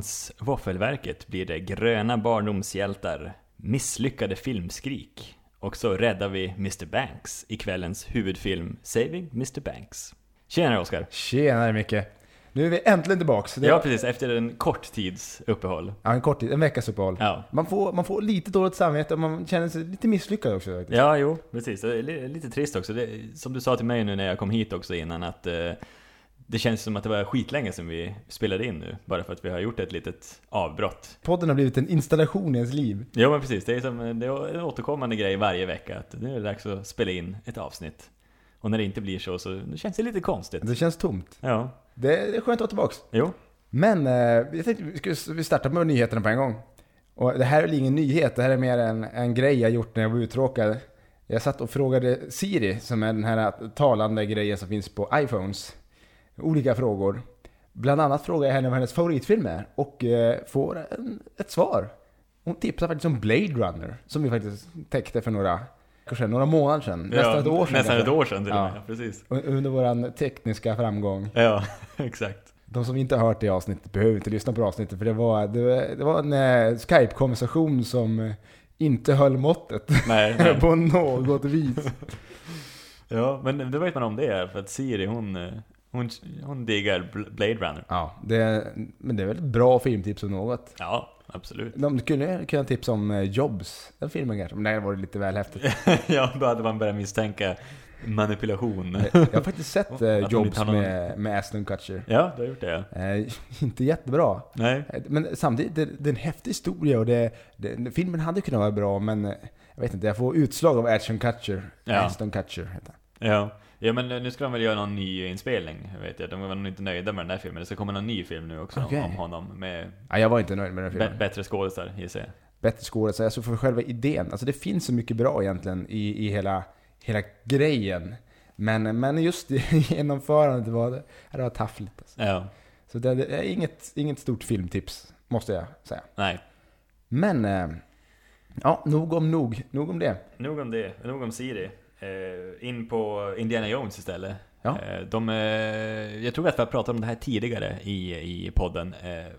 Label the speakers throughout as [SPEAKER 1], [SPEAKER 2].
[SPEAKER 1] veckans Våffelverket blir det gröna barndomshjältar, misslyckade filmskrik och så räddar vi Mr Banks i kvällens huvudfilm Saving Mr Banks. Tjena Oskar!
[SPEAKER 2] Tjenare Micke! Nu är vi äntligen tillbaks. Det
[SPEAKER 1] Ja precis, efter en kort tids uppehåll.
[SPEAKER 2] ja, en kort tid, en veckas uppehåll.
[SPEAKER 1] Ja.
[SPEAKER 2] Man, får, man får lite dåligt samvete och man känner sig lite misslyckad också. faktiskt.
[SPEAKER 1] Ja, jo, precis. Det är li- lite trist också. Det, som du sa till mig nu när jag kom hit också innan att eh, det känns som att det var skitlänge sedan vi spelade in nu. Bara för att vi har gjort ett litet avbrott.
[SPEAKER 2] Podden har blivit en installation i ens liv.
[SPEAKER 1] Jo men precis, det är, som, det är en återkommande grej varje vecka att nu är det dags att spela in ett avsnitt. Och när det inte blir så så det känns det lite konstigt.
[SPEAKER 2] Det känns tomt.
[SPEAKER 1] Ja,
[SPEAKER 2] Det, det är skönt att vara tillbaks.
[SPEAKER 1] jo.
[SPEAKER 2] Men eh, jag tänkte vi skulle startar med nyheterna på en gång. Och det här är ingen nyhet, det här är mer en, en grej jag gjort när jag var uttråkad. Jag satt och frågade Siri, som är den här talande grejen som finns på iPhones, olika frågor. Bland annat frågade jag henne vad hennes favoritfilm är och eh, får en, ett svar. Hon tipsar faktiskt om Blade Runner, som vi faktiskt täckte för några, kanske några månader sedan. Nästan
[SPEAKER 1] ja,
[SPEAKER 2] ett år sedan.
[SPEAKER 1] Nästan
[SPEAKER 2] kanske.
[SPEAKER 1] ett år sedan till
[SPEAKER 2] Ja.
[SPEAKER 1] med, precis.
[SPEAKER 2] Un- Under våran tekniska framgång.
[SPEAKER 1] Ja, exakt.
[SPEAKER 2] De som inte har hört det avsnittet behöver inte lyssna på avsnittet för det var, det var, det var en eh, Skype-konversation som eh, inte höll måttet
[SPEAKER 1] Nej, nej.
[SPEAKER 2] på något vis.
[SPEAKER 1] Ja, men det vet man om det är för att Siri hon, hon, hon diggar Bl- Blade Runner.
[SPEAKER 2] Ja, det, men det är väl ett bra filmtips om något.
[SPEAKER 1] Ja, absolut.
[SPEAKER 2] De skulle kunna tipsa om eh, Jobs, den filmen kanske, men det var lite väl häftigt.
[SPEAKER 1] ja, då hade man börjat misstänka manipulation.
[SPEAKER 2] Jag har faktiskt sett eh, Jobs
[SPEAKER 1] någon-
[SPEAKER 2] med, med Aston Kutcher.
[SPEAKER 1] ja, du har gjort det.
[SPEAKER 2] Eh, inte jättebra.
[SPEAKER 1] Nej.
[SPEAKER 2] Eh, Men samtidigt, det, det är en häftig historia och det, det, filmen hade kunnat vara bra men jag vet inte, jag får utslag av Ashton Kutcher.
[SPEAKER 1] Ja.
[SPEAKER 2] Aston Kutcher heter han.
[SPEAKER 1] Ja. Ja, men nu ska de väl göra någon ny inspelning, vet jag. De var nog inte nöjda med den där filmen. Det ska komma någon ny film nu också
[SPEAKER 2] Okej.
[SPEAKER 1] om honom med
[SPEAKER 2] Ja, jag var inte nöjd med den filmen.
[SPEAKER 1] bättre skådisar, gissar jag.
[SPEAKER 2] Bättre skådespelare, alltså för själva idén. Alltså det finns så mycket bra egentligen i, i hela, hela grejen. Men, men just genomförandet var det var taffligt. Alltså.
[SPEAKER 1] Ja.
[SPEAKER 2] Så det, det är inget, inget stort filmtips, måste jag säga.
[SPEAKER 1] Nej.
[SPEAKER 2] Men, eh, ja, nog om nog. Nog om det.
[SPEAKER 1] Nog om det. Nog om Siri. Eh, in på Indiana Jones istället.
[SPEAKER 2] Ja.
[SPEAKER 1] Eh, de, eh, jag tror att vi har pratat om det här tidigare i, i podden,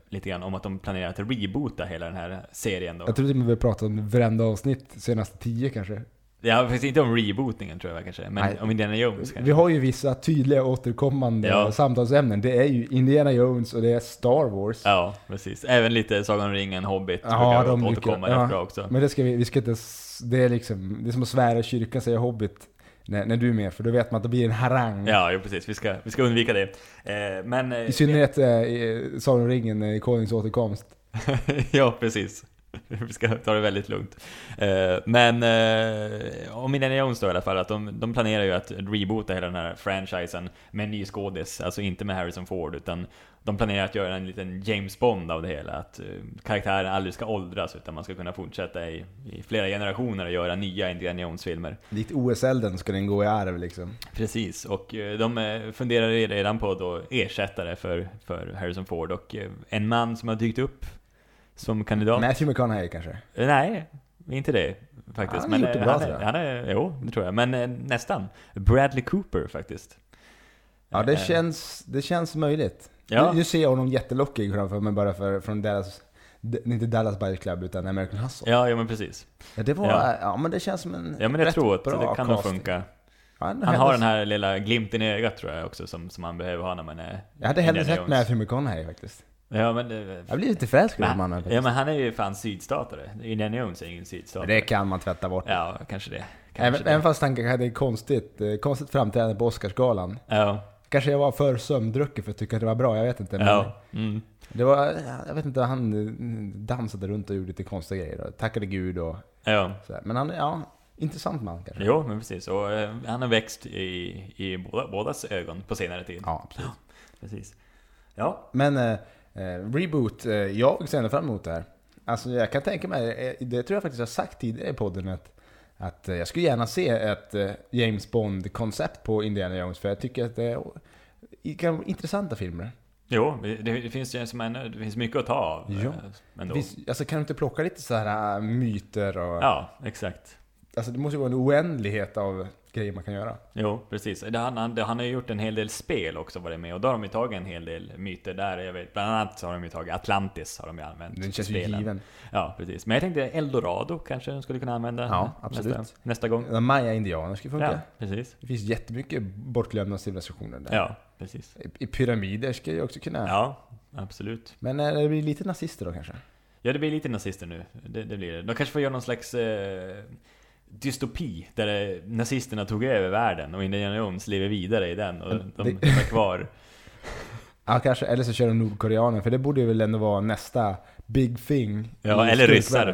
[SPEAKER 1] lite grann, om att de planerar att reboota hela den här serien då.
[SPEAKER 2] Jag trodde vi pratat om varenda avsnitt, senaste tio kanske.
[SPEAKER 1] Ja, faktiskt inte om rebootingen tror jag kanske, men
[SPEAKER 2] Nej.
[SPEAKER 1] om Indiana Jones kanske.
[SPEAKER 2] Vi har ju vissa tydliga återkommande
[SPEAKER 1] Ja.
[SPEAKER 2] samtalsämnen. Det är ju Indiana Jones och det är Star Wars.
[SPEAKER 1] Ja, precis. Även lite Sagan om ringen, Hobbit,
[SPEAKER 2] Ja,
[SPEAKER 1] brukar
[SPEAKER 2] de
[SPEAKER 1] återkomma
[SPEAKER 2] brukar-
[SPEAKER 1] rätt
[SPEAKER 2] ja.
[SPEAKER 1] bra också.
[SPEAKER 2] Men det ska vi, vi ska inte, det är liksom, det är som att svära i kyrkan säger Hobbit när, när du är med, för då vet man att det blir en harang.
[SPEAKER 1] Ja, jo, precis. Vi ska, vi ska undvika det. Eh, men... eh,
[SPEAKER 2] I synnerhet eh, i Sagan om ringen i Konungens återkomst.
[SPEAKER 1] ja, precis. Vi ska ta det väldigt lugnt. Eh, men eh, om Indiana Jones då i alla fall, att de, de planerar ju att reboota hela den här franchisen med en ny skådis, alltså inte med Harrison Ford, utan de planerar att göra en liten James Bond av det hela. Att eh, karaktären aldrig ska åldras, utan man ska kunna fortsätta i, i flera generationer och göra nya Indiana Jones-filmer.
[SPEAKER 2] Likt OS-elden ska den gå i arv liksom.
[SPEAKER 1] Precis, och de funderar redan på då ersättare för, för Harrison Ford och en man som har dykt upp som kandidat.
[SPEAKER 2] Matthew McConaughey kanske?
[SPEAKER 1] Eh, Nej, inte det faktiskt.
[SPEAKER 2] Han har gjort
[SPEAKER 1] eh,
[SPEAKER 2] det bra,
[SPEAKER 1] han,
[SPEAKER 2] tror
[SPEAKER 1] är,
[SPEAKER 2] jag.
[SPEAKER 1] han är, jo, det tror jag. Men eh, nästan. Bradley Cooper faktiskt.
[SPEAKER 2] Ja, det
[SPEAKER 1] Eh,
[SPEAKER 2] känns, det känns möjligt.
[SPEAKER 1] Ja.
[SPEAKER 2] Nu, nu ser jag honom jättelockig framför mig bara för, från Dallas, inte Dallas Buyers Club utan American Hustle.
[SPEAKER 1] Ja, ja men precis.
[SPEAKER 2] Ja, det var,
[SPEAKER 1] Ja.
[SPEAKER 2] ja. men det känns som en
[SPEAKER 1] Ja men jag tror att det kan nog funka. Han
[SPEAKER 2] hellre-
[SPEAKER 1] har den här lilla glimten i ögat tror jag också som, som man behöver ha när man är
[SPEAKER 2] Jag hade hellre sett. Matthew McConaughey faktiskt.
[SPEAKER 1] Ja men...
[SPEAKER 2] Jag blir lite förälskad i mannen
[SPEAKER 1] ja men han är ju fan sydstatare. Indiana Jones är ingen sydstatare.
[SPEAKER 2] Det kan man tvätta bort.
[SPEAKER 1] Ja, kanske det. Kanske
[SPEAKER 2] Även,
[SPEAKER 1] det.
[SPEAKER 2] även fast han hade konstigt, eh, konstigt framträdande på Oscarsgalan.
[SPEAKER 1] Ja.
[SPEAKER 2] Kanske jag var för sömndrucken för att tycka att det var bra, jag vet inte. Men
[SPEAKER 1] Ja. Mm.
[SPEAKER 2] Det var, jag vet inte, han eh, dansade runt och gjorde lite konstiga grejer. Och tackade gud och
[SPEAKER 1] Ja.
[SPEAKER 2] sådär. Men han, ja, intressant man kanske.
[SPEAKER 1] Jo, men precis. Och eh, han har växt i, i båda, bådas ögon på senare tid.
[SPEAKER 2] Ja, absolut.
[SPEAKER 1] Precis. Ja.
[SPEAKER 2] Men eh, eh, reboot, eh, jag ser ändå fram emot det här. Alltså jag kan tänka mig, eh, det tror jag faktiskt jag har sagt tidigare i podden, att, att eh, jag skulle gärna se ett James Bond-koncept på Indiana Jones, för jag tycker att det är intressanta filmer.
[SPEAKER 1] Jo, det, finns ju som en, det finns mycket att ta av.
[SPEAKER 2] Ja.
[SPEAKER 1] Ändå.
[SPEAKER 2] Finns, alltså kan du inte plocka lite så här myter och...
[SPEAKER 1] Ja, exakt.
[SPEAKER 2] Alltså det måste ju vara en oändlighet av grejer man kan göra.
[SPEAKER 1] Jo, precis. Det, han, han, det, han har ju gjort en hel del spel också varit med, och då har de ju tagit en hel del myter där. Jag vet, bland annat så har de ju tagit Atlantis, har de ju använt.
[SPEAKER 2] Den känns ju
[SPEAKER 1] spelen.
[SPEAKER 2] given.
[SPEAKER 1] Ja, precis. Men jag tänkte Eldorado kanske de skulle kunna använda
[SPEAKER 2] Ja, absolut.
[SPEAKER 1] nästa, nästa gång.
[SPEAKER 2] Maya-indianer skulle funka.
[SPEAKER 1] Ja, precis.
[SPEAKER 2] Det finns jättemycket bortglömda civilisationer där.
[SPEAKER 1] Ja, precis.
[SPEAKER 2] I- pyramider ska ju också kunna...
[SPEAKER 1] Ja, absolut.
[SPEAKER 2] Men eh, det blir lite nazister då kanske?
[SPEAKER 1] Ja, det blir lite nazister nu. Det, det blir det. De kanske får göra någon slags eh, dystopi, där nazisterna tog över världen och Indiana Jones lever vidare i den och de, de är kvar.
[SPEAKER 2] Ja, kanske. Eller så kör de nordkoreaner, för det borde ju väl ändå vara nästa big thing.
[SPEAKER 1] Ja, eller ryssar.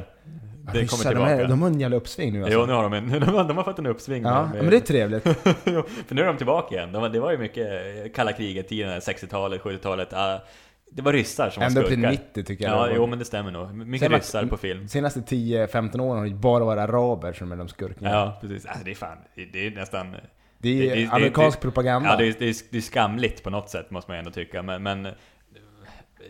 [SPEAKER 2] Ja,
[SPEAKER 1] Det
[SPEAKER 2] ryssar,
[SPEAKER 1] kommer
[SPEAKER 2] de, är,
[SPEAKER 1] tillbaka.
[SPEAKER 2] de har en jävla uppsving nu alltså.
[SPEAKER 1] Jo, nu har de en, de har, de har fått en uppsving.
[SPEAKER 2] Ja,
[SPEAKER 1] med-
[SPEAKER 2] men det är trevligt.
[SPEAKER 1] För nu är de tillbaka igen. De, det var ju mycket kalla kriget-tiden, 60-talet, 70-talet. Det var ryssar som
[SPEAKER 2] Ända
[SPEAKER 1] var
[SPEAKER 2] upp till
[SPEAKER 1] skurkar.
[SPEAKER 2] 90 tycker jag.
[SPEAKER 1] Ja, jo men det stämmer nog. Mycket
[SPEAKER 2] Sen att-
[SPEAKER 1] ryssar på film.
[SPEAKER 2] Senaste 10-15 åren har det bara varit araber som är de skurkarna.
[SPEAKER 1] Ja, precis. Alltså det är fan, det är nästan...
[SPEAKER 2] Det är
[SPEAKER 1] Det- det-
[SPEAKER 2] amerikansk
[SPEAKER 1] det-
[SPEAKER 2] propaganda.
[SPEAKER 1] Ja, det är, det, är, det är skamligt på något sätt, måste man ändå tycka. Men, men eh,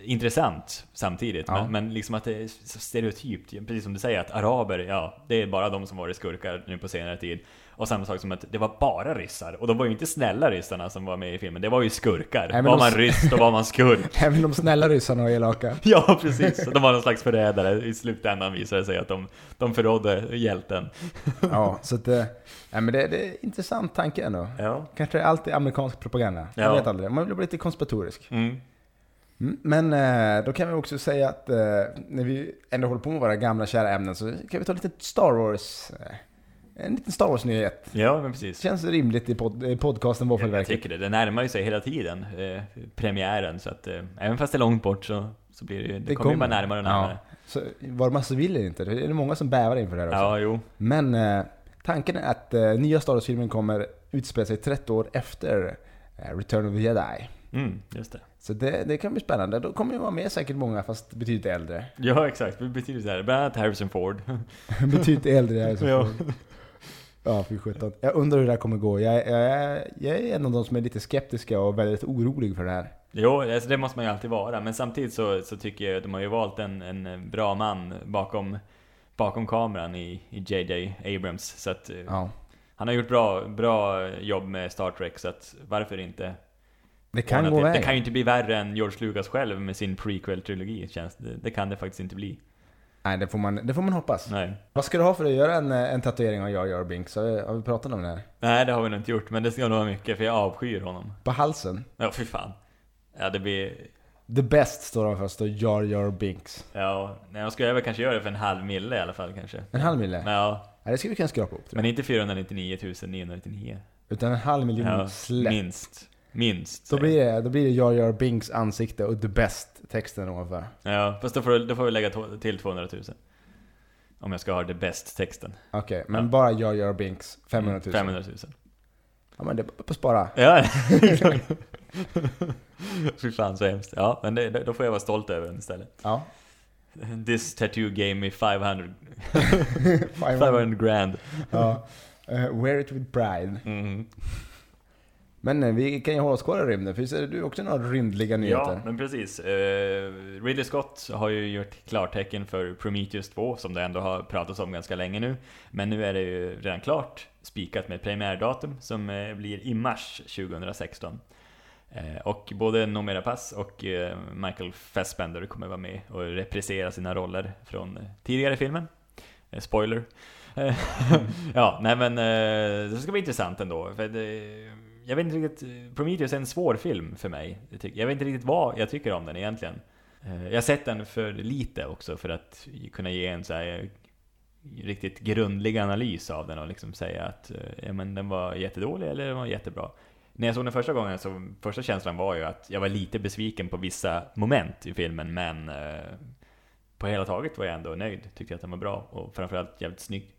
[SPEAKER 1] intressant samtidigt.
[SPEAKER 2] Ja.
[SPEAKER 1] Men, men liksom att det är så stereotypt. Precis som du säger, att araber, ja, det är bara de som varit skurkar nu på senare tid. Och samma sak som att det var bara ryssar. Och de var ju inte snälla ryssarna som var med i filmen, det var ju skurkar.
[SPEAKER 2] Nej, men
[SPEAKER 1] var man ryss, då var man skurk.
[SPEAKER 2] Även de snälla ryssarna var elaka.
[SPEAKER 1] Ja, precis. De var någon slags förrädare. I slutändan visade det sig att de, de förrådde hjälten.
[SPEAKER 2] Ja, så att... eh, Nej, men det, det är en intressant tanke ändå.
[SPEAKER 1] Ja.
[SPEAKER 2] Kanske alltid amerikansk propaganda. Jag
[SPEAKER 1] Ja.
[SPEAKER 2] vet aldrig. Man vill bli lite konspiratorisk.
[SPEAKER 1] Mm.
[SPEAKER 2] Mm, Men eh, då kan vi också säga att eh, när vi ändå håller på med våra gamla kära ämnen så kan vi ta lite Star Wars. En liten Star Wars-nyhet.
[SPEAKER 1] Ja, men precis.
[SPEAKER 2] Känns rimligt i, pod podcasten
[SPEAKER 1] Jag
[SPEAKER 2] Våffelverket.
[SPEAKER 1] tycker det. Det närmar ju sig hela tiden, eh, premiären. Så att eh, även fast det är långt bort så, så blir det ju, det, kommer ju bara närmare och närmare.
[SPEAKER 2] Ja. Så var man så vill eller inte. Det är många som bävar inför det här också.
[SPEAKER 1] Ja, jo.
[SPEAKER 2] Men eh, tanken är att eh, nya Star Wars-filmen kommer utspela sig 30 år efter eh, Return of the Jedi.
[SPEAKER 1] Mm, just det.
[SPEAKER 2] Så det, det kan bli spännande. Då kommer det vara med säkert många, fast betydligt äldre.
[SPEAKER 1] Ja, exakt. Det betyder så här. Bland annat Harrison Ford.
[SPEAKER 2] betydligt äldre det så
[SPEAKER 1] Ja.
[SPEAKER 2] fy sjutton. Jag undrar hur det här kommer gå. Jag, jag, är- jag är en av de som är lite skeptiska och väldigt orolig för det här.
[SPEAKER 1] Jo, alltså det måste man ju alltid vara. Men samtidigt så, så tycker jag att de har ju valt en, en bra man bakom, bakom kameran i, i JJ Abrams. Så att eh,
[SPEAKER 2] Ja.
[SPEAKER 1] han har gjort bra, bra jobb med Star Trek, så att varför inte?
[SPEAKER 2] Det kan gå?
[SPEAKER 1] Det
[SPEAKER 2] vägen.
[SPEAKER 1] kan ju inte bli värre än George Lucas själv med sin prequel-trilogi, känns det. Det kan det faktiskt inte bli.
[SPEAKER 2] Nej, det får, man, det får man hoppas.
[SPEAKER 1] Nej.
[SPEAKER 2] Vad ska du ha för att göra en, en tatuering av Jar Jar Binks? Har vi, har vi pratat om det här?
[SPEAKER 1] Nej, det har vi nog inte gjort, men det ska nog vara mycket, för jag avskyr honom.
[SPEAKER 2] På halsen?
[SPEAKER 1] Ja, fy fan. Ja, det blir...
[SPEAKER 2] The best står det först, och Jar Jar Binks.
[SPEAKER 1] Ja, nej, jag skulle väl kanske göra det för en halv mille i alla fall kanske.
[SPEAKER 2] En halv mille?
[SPEAKER 1] Men, ja,
[SPEAKER 2] Ja, det ska vi kunna skrapa tror
[SPEAKER 1] men inte 499 999.
[SPEAKER 2] Utan en halv miljon
[SPEAKER 1] Ja,
[SPEAKER 2] släpp.
[SPEAKER 1] minst. Minst.
[SPEAKER 2] Då blir, det, då blir det Jar Jar Binks ansikte och the best texten ovanför.
[SPEAKER 1] jag. Ja, fast då får, då får vi lägga till 200 000. Om jag ska ha det bäst texten.
[SPEAKER 2] Okej, men
[SPEAKER 1] Ja.
[SPEAKER 2] bara Jar Jar Binks, 500 000.
[SPEAKER 1] 500 000.
[SPEAKER 2] Ja men det är på spara.
[SPEAKER 1] Ja. Fy fan så hemskt. Ja, men det, då får jag vara stolt över den istället.
[SPEAKER 2] Ja.
[SPEAKER 1] This tattoo gave me 500,
[SPEAKER 2] 500.
[SPEAKER 1] 500 grand.
[SPEAKER 2] ja. Eh, wear it with pride.
[SPEAKER 1] Mhm.
[SPEAKER 2] Men eh, vi kan ju hålla oss kvar i rymden, för visst är det du också några rymdliga nyheter?
[SPEAKER 1] Ja, men precis. Eh, Ridley Scott har ju gjort klartecken för Prometheus 2, som det ändå har pratats om ganska länge nu. Men nu är det ju redan klart, spikat med premiärdatum, som eh, blir i mars 2016. Eh, och både Noomi Rapace och eh, Michael Fassbender kommer vara med och reprisera sina roller från tidigare filmen. Spoiler. Ja, nej men det ska bli intressant ändå. För det, jag vet inte riktigt, Prometheus är en svår film för mig. Jag vet inte riktigt vad jag tycker om den egentligen. Eh, jag har sett den för lite också för att kunna ge en så här eh, riktigt grundlig analys av den och liksom säga att eh, ja, men den var jättedålig eller den var jättebra. När jag såg den första gången så första känslan var ju att jag var lite besviken på vissa moment i filmen men på hela taget var jag ändå nöjd. Tyckte att den var bra och framförallt jävligt snygg.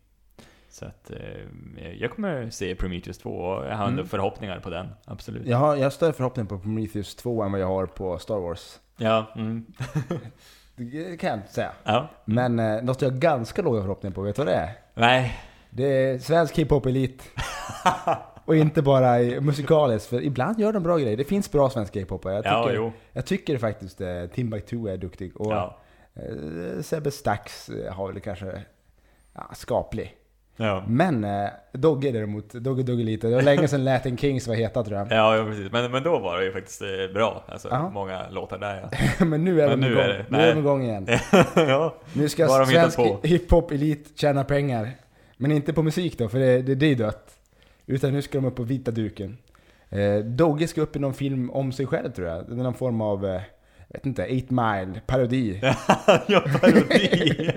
[SPEAKER 1] Så att eh, jag kommer se Prometheus 2 och jag har
[SPEAKER 2] Mm.
[SPEAKER 1] förhoppningar på den, absolut.
[SPEAKER 2] Jag har, jag har större förhoppning på Prometheus 2 än vad jag har på Star Wars.
[SPEAKER 1] Ja, mm.
[SPEAKER 2] Det kan jag inte säga.
[SPEAKER 1] ja.
[SPEAKER 2] Men eh, något jag har ganska låga förhoppningar på, vet du vad det är?
[SPEAKER 1] Nej.
[SPEAKER 2] Det är svensk hiphop-elit. och inte bara musikaliskt, för ibland gör de bra grejer. Det finns bra svenska hiphopare. Jag
[SPEAKER 1] Ja,
[SPEAKER 2] tycker,
[SPEAKER 1] jo.
[SPEAKER 2] jag tycker faktiskt eh, Timbuktu är duktig. Och
[SPEAKER 1] Ja.
[SPEAKER 2] eh, Sebbe Stax eh, har väl kanske ja, skaplig.
[SPEAKER 1] Ja.
[SPEAKER 2] Men eh, Dogge däremot, Dogge Doggelito, det var länge sedan Latin Kings var heta tror jag.
[SPEAKER 1] Ja, ja precis. Men, men då var det ju faktiskt eh, bra. Alltså,
[SPEAKER 2] Ja.
[SPEAKER 1] många låtar där ja.
[SPEAKER 2] Men nu är
[SPEAKER 1] Men
[SPEAKER 2] de
[SPEAKER 1] nu
[SPEAKER 2] igång.
[SPEAKER 1] är det-
[SPEAKER 2] nu är de igång igen.
[SPEAKER 1] ja.
[SPEAKER 2] Nu ska
[SPEAKER 1] hittat
[SPEAKER 2] svensk hiphop-elit tjäna pengar. Men inte på musik då, för det, det, det är dött. Utan nu ska de upp på vita duken. Eh, Dogge ska upp i någon film om sig själv tror jag. Det är någon form av, eh, vet inte, 8 Mile, parodi.
[SPEAKER 1] ja, parodi.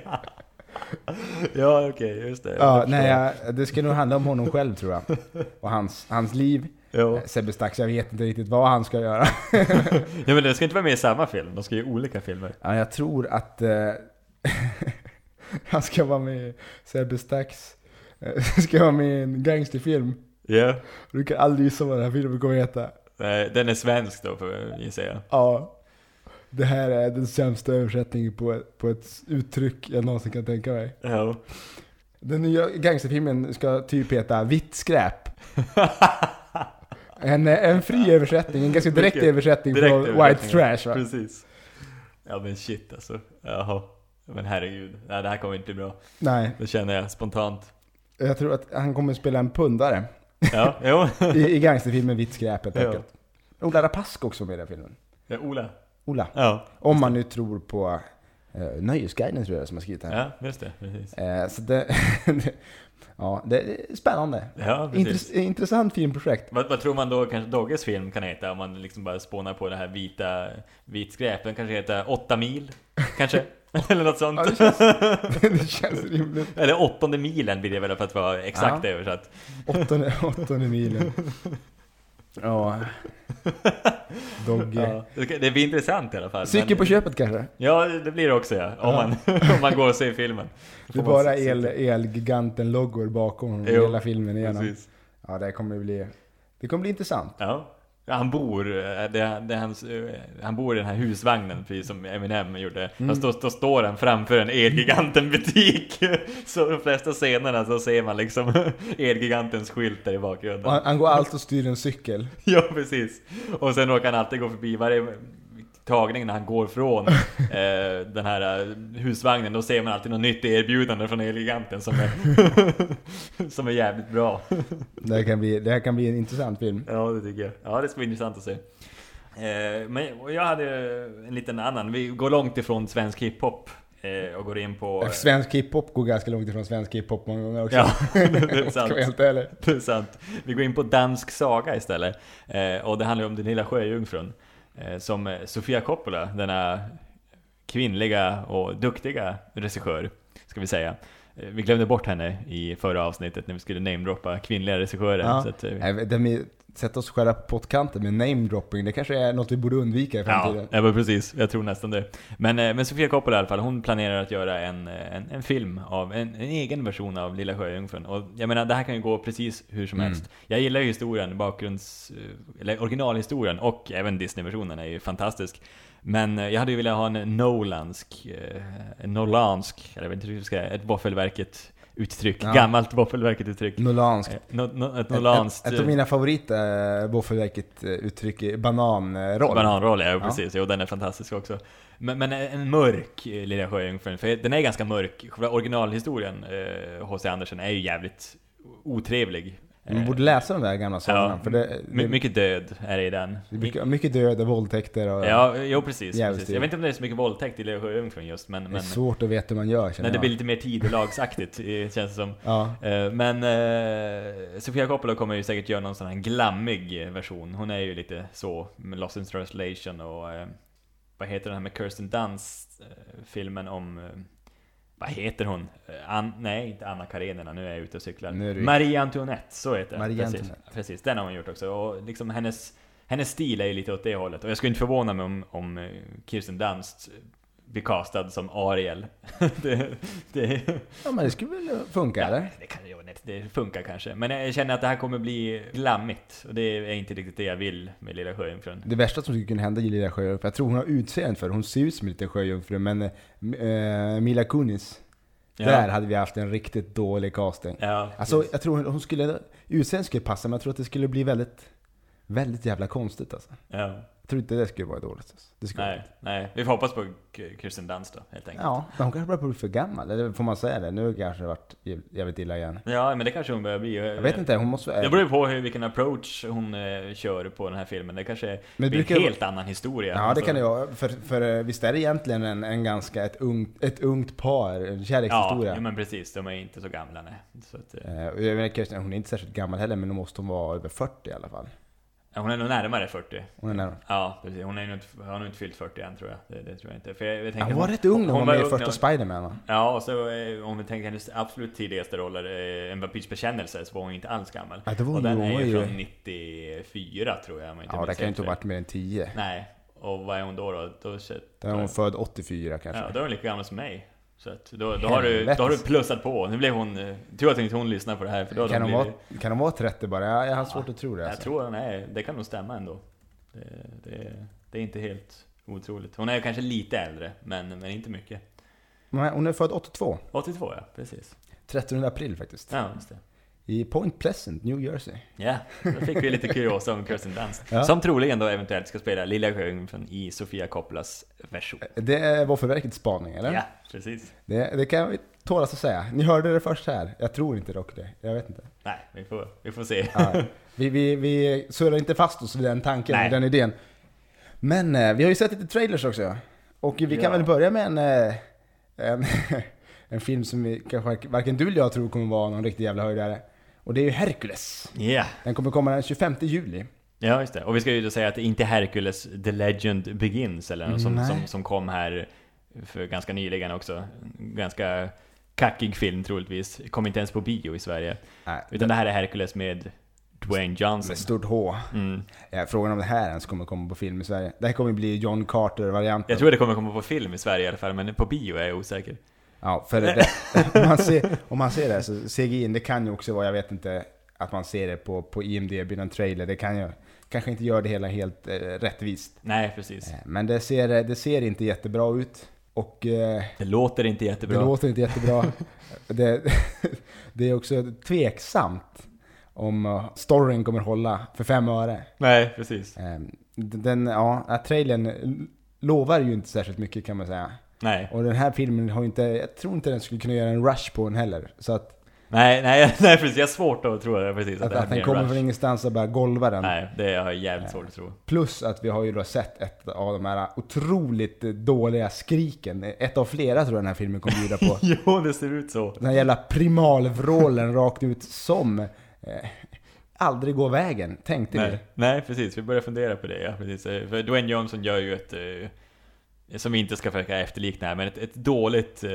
[SPEAKER 1] ja, okej, just det.
[SPEAKER 2] Ja, nej, jag, det ska nog handla om honom själv tror jag. Och hans, hans liv.
[SPEAKER 1] Jo.
[SPEAKER 2] Eh, Sebbe Stax, jag vet inte riktigt vad han ska göra.
[SPEAKER 1] Ja, men de ska inte vara med i samma film. De ska ju olika filmer.
[SPEAKER 2] Ja, jag tror att eh, han ska vara med i Sebbe Stax. eh, ska vara med i en gangsterfilm.
[SPEAKER 1] Ja.
[SPEAKER 2] Du kan aldrig gissa vad den här filmen kommer heta.
[SPEAKER 1] Nej, Den är svensk då, får jag.
[SPEAKER 2] Ja. Det här är den sämsta översättningen på, på ett uttryck jag någonsin kan tänka mig.
[SPEAKER 1] Ja.
[SPEAKER 2] Den nya gangsterfilmen ska typ heta Vitt skräp. En, en fri översättning, en ganska direkt
[SPEAKER 1] Mycket
[SPEAKER 2] översättning
[SPEAKER 1] direkt
[SPEAKER 2] från White Trash va?
[SPEAKER 1] Precis. Ja men shit alltså. Jaha. Men herregud. Nej, det här kommer inte bli bra.
[SPEAKER 2] Nej,
[SPEAKER 1] Det känner jag spontant.
[SPEAKER 2] jag tror att han kommer spela en pundare
[SPEAKER 1] Ja, jo.
[SPEAKER 2] i, i gangsterfilmen Vitt skräp helt enkelt. Ola Rapace också med i den filmen.
[SPEAKER 1] Ja, Ola.
[SPEAKER 2] Ola.
[SPEAKER 1] Ja.
[SPEAKER 2] Om man nu tror på uh, Nöjesguiden tror jag som har skrivit det här.
[SPEAKER 1] Ja, just det. Precis.
[SPEAKER 2] Eh, så det, ja, det är spännande.
[SPEAKER 1] Ja.
[SPEAKER 2] Intress, intressant filmprojekt.
[SPEAKER 1] Vad, vad tror man då kanske Dogges film kan heta om man liksom bara spånar på det här vita, vit skräp? Den kanske heter 8 mil? Kanske? Eller något sånt.
[SPEAKER 2] Ja, det, känns, det känns rimligt.
[SPEAKER 1] Eller åttonde milen blir det väl för att vara exakt
[SPEAKER 2] Ja.
[SPEAKER 1] översatt.
[SPEAKER 2] Åttonde, åttonde milen. Ja. Dogge.
[SPEAKER 1] Ja, det, blir intressant i alla fall.
[SPEAKER 2] Cykel på köpet kanske?
[SPEAKER 1] Ja, det blir det också ja. Om,
[SPEAKER 2] Ja.
[SPEAKER 1] man, om man går och ser filmen.
[SPEAKER 2] Det är bara el, Elgiganten-loggor bakom
[SPEAKER 1] Jo,
[SPEAKER 2] hela filmen igenom.
[SPEAKER 1] Precis.
[SPEAKER 2] Ja, det kommer bli... Det kommer bli intressant.
[SPEAKER 1] Ja. Ja, Han bor, eh, det, det hans, eh, han bor i den här husvagnen precis som Eminem gjorde.
[SPEAKER 2] Mm.
[SPEAKER 1] Han står, då står han framför en Elgiganten-butik. Så de flesta scenerna så ser man liksom Elgigantens skylt där i bakgrunden.
[SPEAKER 2] Han, han går alltid och styr en cykel.
[SPEAKER 1] Ja, precis. Och sen råkar han alltid gå förbi varje tagning när han går från eh, den här eh, husvagnen. Då ser man alltid något nytt erbjudande från Elgiganten som är, som är jävligt bra.
[SPEAKER 2] Det här, kan bli, det här kan bli en intressant film.
[SPEAKER 1] Ja, det tycker jag. Ja, det ska bli intressant att se. Eh, men jag hade en liten annan. Vi går långt ifrån svensk hiphop eh, och går in på...
[SPEAKER 2] Svensk hiphop går ganska långt ifrån svensk hiphop många gånger också.
[SPEAKER 1] Ja, det är sant.
[SPEAKER 2] helt ärlig.
[SPEAKER 1] Det är sant. Vi går in på dansk saga istället. Eh, och det handlar om den lilla sjöjungfrun. Eh, som Sofia Coppola, denna kvinnliga och duktiga regissör, ska vi säga. Eh, vi glömde bort henne i förra avsnittet när vi skulle namedroppa kvinnliga regissörer.
[SPEAKER 2] Ja.
[SPEAKER 1] Så att, eh,
[SPEAKER 2] Det med, sätta oss själva på pottkanten med namedropping, det kanske är något vi borde undvika i
[SPEAKER 1] Ja,
[SPEAKER 2] framtiden.
[SPEAKER 1] ja precis. Jag tror nästan det. Men, eh, men Sofia Coppola i alla fall, hon planerar att göra en, eh, en, en film av, en, en egen version av Lilla Sjöjungfrun. Och jag menar, det här kan ju gå precis hur som
[SPEAKER 2] Mm.
[SPEAKER 1] helst. Jag gillar ju historien, bakgrunds... eh, Eller originalhistorien, och även Disney-versionen är ju fantastisk. Men jag hade ju velat ha en Nolansk, eh, Nolansk, eller jag vet inte hur jag ska säga, ett Våffelverket uttryck.
[SPEAKER 2] Ja.
[SPEAKER 1] Gammalt Våffelverket uttryck.
[SPEAKER 2] Nolanskt.
[SPEAKER 1] Eh, no, no, ett
[SPEAKER 2] Ett,
[SPEAKER 1] Nolanskt...
[SPEAKER 2] ett, ett av mina favoriter, äh, Våffelverket uttryck är bananroll.
[SPEAKER 1] Bananroll, ja,
[SPEAKER 2] Ja.
[SPEAKER 1] precis. Jo, den är fantastisk också. Men, men en mörk eh, Lilla Sjöjungfrun, för den är ganska mörk. Originalhistorien, eh, H.C. Andersen, är ju jävligt otrevlig.
[SPEAKER 2] Man
[SPEAKER 1] Eh,
[SPEAKER 2] borde läsa de där gamla sagorna.
[SPEAKER 1] Ja,
[SPEAKER 2] för det, det,
[SPEAKER 1] mycket död är det i den.
[SPEAKER 2] det mycket, mycket död och våldtäkter och
[SPEAKER 1] Ja, jo precis. Precis. Jag vet inte om det är så mycket våldtäkt i Lilla Sjöjungfrun just, men...
[SPEAKER 2] det är svårt att veta hur man gör känner
[SPEAKER 1] nej, det blir lite mer tidelagsaktigt, känns det som.
[SPEAKER 2] Ja.
[SPEAKER 1] Eh, Men eh, Sofia Coppola kommer ju säkert göra någon sån här glammig eh, version. Hon är ju lite så, med Lost in translation och eh, vad heter den här med Kirsten Dunst filmen om vad heter hon? Eh, An, nej, inte Anna Karenina, nu är jag ute och cyklar.
[SPEAKER 2] Nu är du-
[SPEAKER 1] Marie Antoinette, så heter.
[SPEAKER 2] Marie
[SPEAKER 1] precis,
[SPEAKER 2] Antoinette.
[SPEAKER 1] precis, den har hon gjort också. Och liksom hennes, hennes stil är ju lite åt det hållet. Och jag skulle inte förvåna mig om, om eh, Kirsten Dunst blir castad som Ariel. det, det,
[SPEAKER 2] ja, men det skulle väl funka eller?
[SPEAKER 1] det, kan, det, funkar kanske. Men jag känner att det här kommer bli glammigt. Och det är inte riktigt det jag vill med Lilla Sjöjungfrun.
[SPEAKER 2] Det värsta som skulle kunna hända i Lilla Sjöjungfrun, jag tror hon har utseende för. Hon ser ut som en liten sjöjungfru, men eh, Mila Kunis,
[SPEAKER 1] Ja.
[SPEAKER 2] där hade vi haft en riktigt dålig casting.
[SPEAKER 1] Ja,
[SPEAKER 2] Alltså, jag tror hon- hon skulle, utseendet skulle passa, men jag tror att det skulle bli väldigt Väldigt jävla konstigt alltså.
[SPEAKER 1] Ja.
[SPEAKER 2] Jag tror inte det skulle vara dåligt. Alltså. Det skulle
[SPEAKER 1] Nej, nej. Vi får hoppas på Kirsten Dunst då, helt enkelt.
[SPEAKER 2] Ja, men hon kanske börjar bli för gammal. Eller får man säga det? Nu kanske det varit jäv- jävligt illa igen.
[SPEAKER 1] Ja, men det kanske hon börjar bli.
[SPEAKER 2] Jag vet inte, hon måste...
[SPEAKER 1] Det beror på hur, vilken approach hon eh, kör på den här filmen. Det kanske
[SPEAKER 2] Men det
[SPEAKER 1] blir en
[SPEAKER 2] vara-
[SPEAKER 1] helt annan historia.
[SPEAKER 2] Ja, det
[SPEAKER 1] Alltså,
[SPEAKER 2] kan det vara. För, för eh, visst är det egentligen en, en ganska, ett ungt, ett ungt par, en kärlekshistoria.
[SPEAKER 1] ja, men precis. De är inte så gamla, nej. Så att, eh,
[SPEAKER 2] Eh, jag vet, Kirsten, hon är inte särskilt gammal heller, men då måste hon vara över 40 i alla fall.
[SPEAKER 1] Ja, hon är nog närmare 40.
[SPEAKER 2] Hon är nära.
[SPEAKER 1] Ja, precis. Hon är nog inte, har nog inte fyllt 40 än, tror jag. Det, det tror jag inte. För jag, jag
[SPEAKER 2] Ja, hon var rätt ung när hon var med i första Spiderman va?
[SPEAKER 1] Ja, och så eh, om vi tänker hennes absolut tidigaste roller, eh, En vampyrs bekännelse, så var hon inte alls gammal.
[SPEAKER 2] Ja, det var
[SPEAKER 1] och den
[SPEAKER 2] hon
[SPEAKER 1] är ju från 94 tror jag, inte
[SPEAKER 2] Ja, det kan ju inte ha varit mer än 10.
[SPEAKER 1] Nej. Och vad är hon då? då? då så-
[SPEAKER 2] Då är hon född 84 kanske.
[SPEAKER 1] Ja, då är hon lika gammal som mig. Så att då, då, har du, då har du plussat på. Nu blev hon... eh, Tur att inte hon lyssnar på det här, för då
[SPEAKER 2] kan,
[SPEAKER 1] hon blivit...
[SPEAKER 2] vara, kan hon vara 30 bara? Jag, jag har svårt att tro det.
[SPEAKER 1] Jag
[SPEAKER 2] Alltså.
[SPEAKER 1] tror hon är... Det kan nog stämma ändå. Det, det, det är inte helt otroligt. Hon är kanske lite äldre, men, men inte mycket.
[SPEAKER 2] Men Hon är född 82.
[SPEAKER 1] 82 ja, precis.
[SPEAKER 2] 13 april faktiskt.
[SPEAKER 1] Ja, just det.
[SPEAKER 2] I Point Pleasant, New Jersey.
[SPEAKER 1] Ja, då fick vi lite kuriosa om Kirsten Dunst.
[SPEAKER 2] Ja.
[SPEAKER 1] Som troligen då eventuellt ska spela Lilla Sjöjungfrun i Sofia Coppolas version.
[SPEAKER 2] Det är Våffelverkets spaning, eller?
[SPEAKER 1] Ja, precis.
[SPEAKER 2] Det, det kan vi tålas att säga. Ni hörde det först här. Jag tror inte dock det. Jag vet inte.
[SPEAKER 1] Nej, vi får, vi får se.
[SPEAKER 2] Ja, vi, vi, vi surrar inte fast oss vid den tanken
[SPEAKER 1] Nej.
[SPEAKER 2] den idén. Men eh, vi har ju sett lite trailers också. Och vi kan
[SPEAKER 1] Ja.
[SPEAKER 2] väl börja med en, eh, en, en film som vi kanske varken du eller jag tror kommer vara någon riktig jävla höjdare. Och det är ju Hercules.
[SPEAKER 1] Ja.
[SPEAKER 2] Den kommer komma den 25 juli.
[SPEAKER 1] Ja, just det. Och vi ska ju då säga att det inte är Hercules The Legend Begins, eller något som, som, som kom här för ganska nyligen också. Ganska kackig film troligtvis. Kom inte ens på bio i Sverige.
[SPEAKER 2] Nej,
[SPEAKER 1] Utan det här är Hercules med Dwayne Johnson.
[SPEAKER 2] med stort H.
[SPEAKER 1] Mm.
[SPEAKER 2] Ja, frågan om det här ens kommer komma på film i Sverige. Det här kommer bli John Carter-varianten.
[SPEAKER 1] Jag tror det kommer komma på film i Sverige i alla fall, men på bio är jag osäker.
[SPEAKER 2] Ja, för det, om, man ser, om man ser det så CGI, det kan ju också vara, jag vet inte, att man ser det på, på IMDB, någon trailer. Det kan ju kanske inte gör det hela helt eh, rättvist.
[SPEAKER 1] Nej, precis.
[SPEAKER 2] Eh, Men det ser, det ser inte jättebra ut. Och eh,
[SPEAKER 1] Det låter inte
[SPEAKER 2] det
[SPEAKER 1] jättebra.
[SPEAKER 2] låter inte jättebra. det, det är också tveksamt om eh, storyn kommer hålla för fem öre.
[SPEAKER 1] Nej, precis.
[SPEAKER 2] Eh, Den, ja, trailern lovar ju inte särskilt mycket kan man säga.
[SPEAKER 1] Nej.
[SPEAKER 2] Och den här filmen har inte, jag tror inte den skulle kunna göra en rush på den heller. Så att,
[SPEAKER 1] Nej, nej, nej precis. Jag har svårt att tro det precis.
[SPEAKER 2] att,
[SPEAKER 1] här
[SPEAKER 2] att den
[SPEAKER 1] en
[SPEAKER 2] kommer
[SPEAKER 1] rush.
[SPEAKER 2] från ingenstans och bara golvar den.
[SPEAKER 1] Nej, det har jag jävligt svårt att tro.
[SPEAKER 2] Plus att vi har ju då sett ett av de här otroligt dåliga skriken. Ett av flera tror jag den här filmen kommer bjuda på.
[SPEAKER 1] jo, det ser ut så.
[SPEAKER 2] Den här jävla primalvrålen rakt ut som eh, aldrig går vägen, tänkte vi.
[SPEAKER 1] Nej, nej, precis. Vi börjar fundera på det, ja. Precis. Eh, För Dwayne Johnson gör ju ett, eh, som vi inte ska försöka efterlikna här, men ett, ett dåligt eh,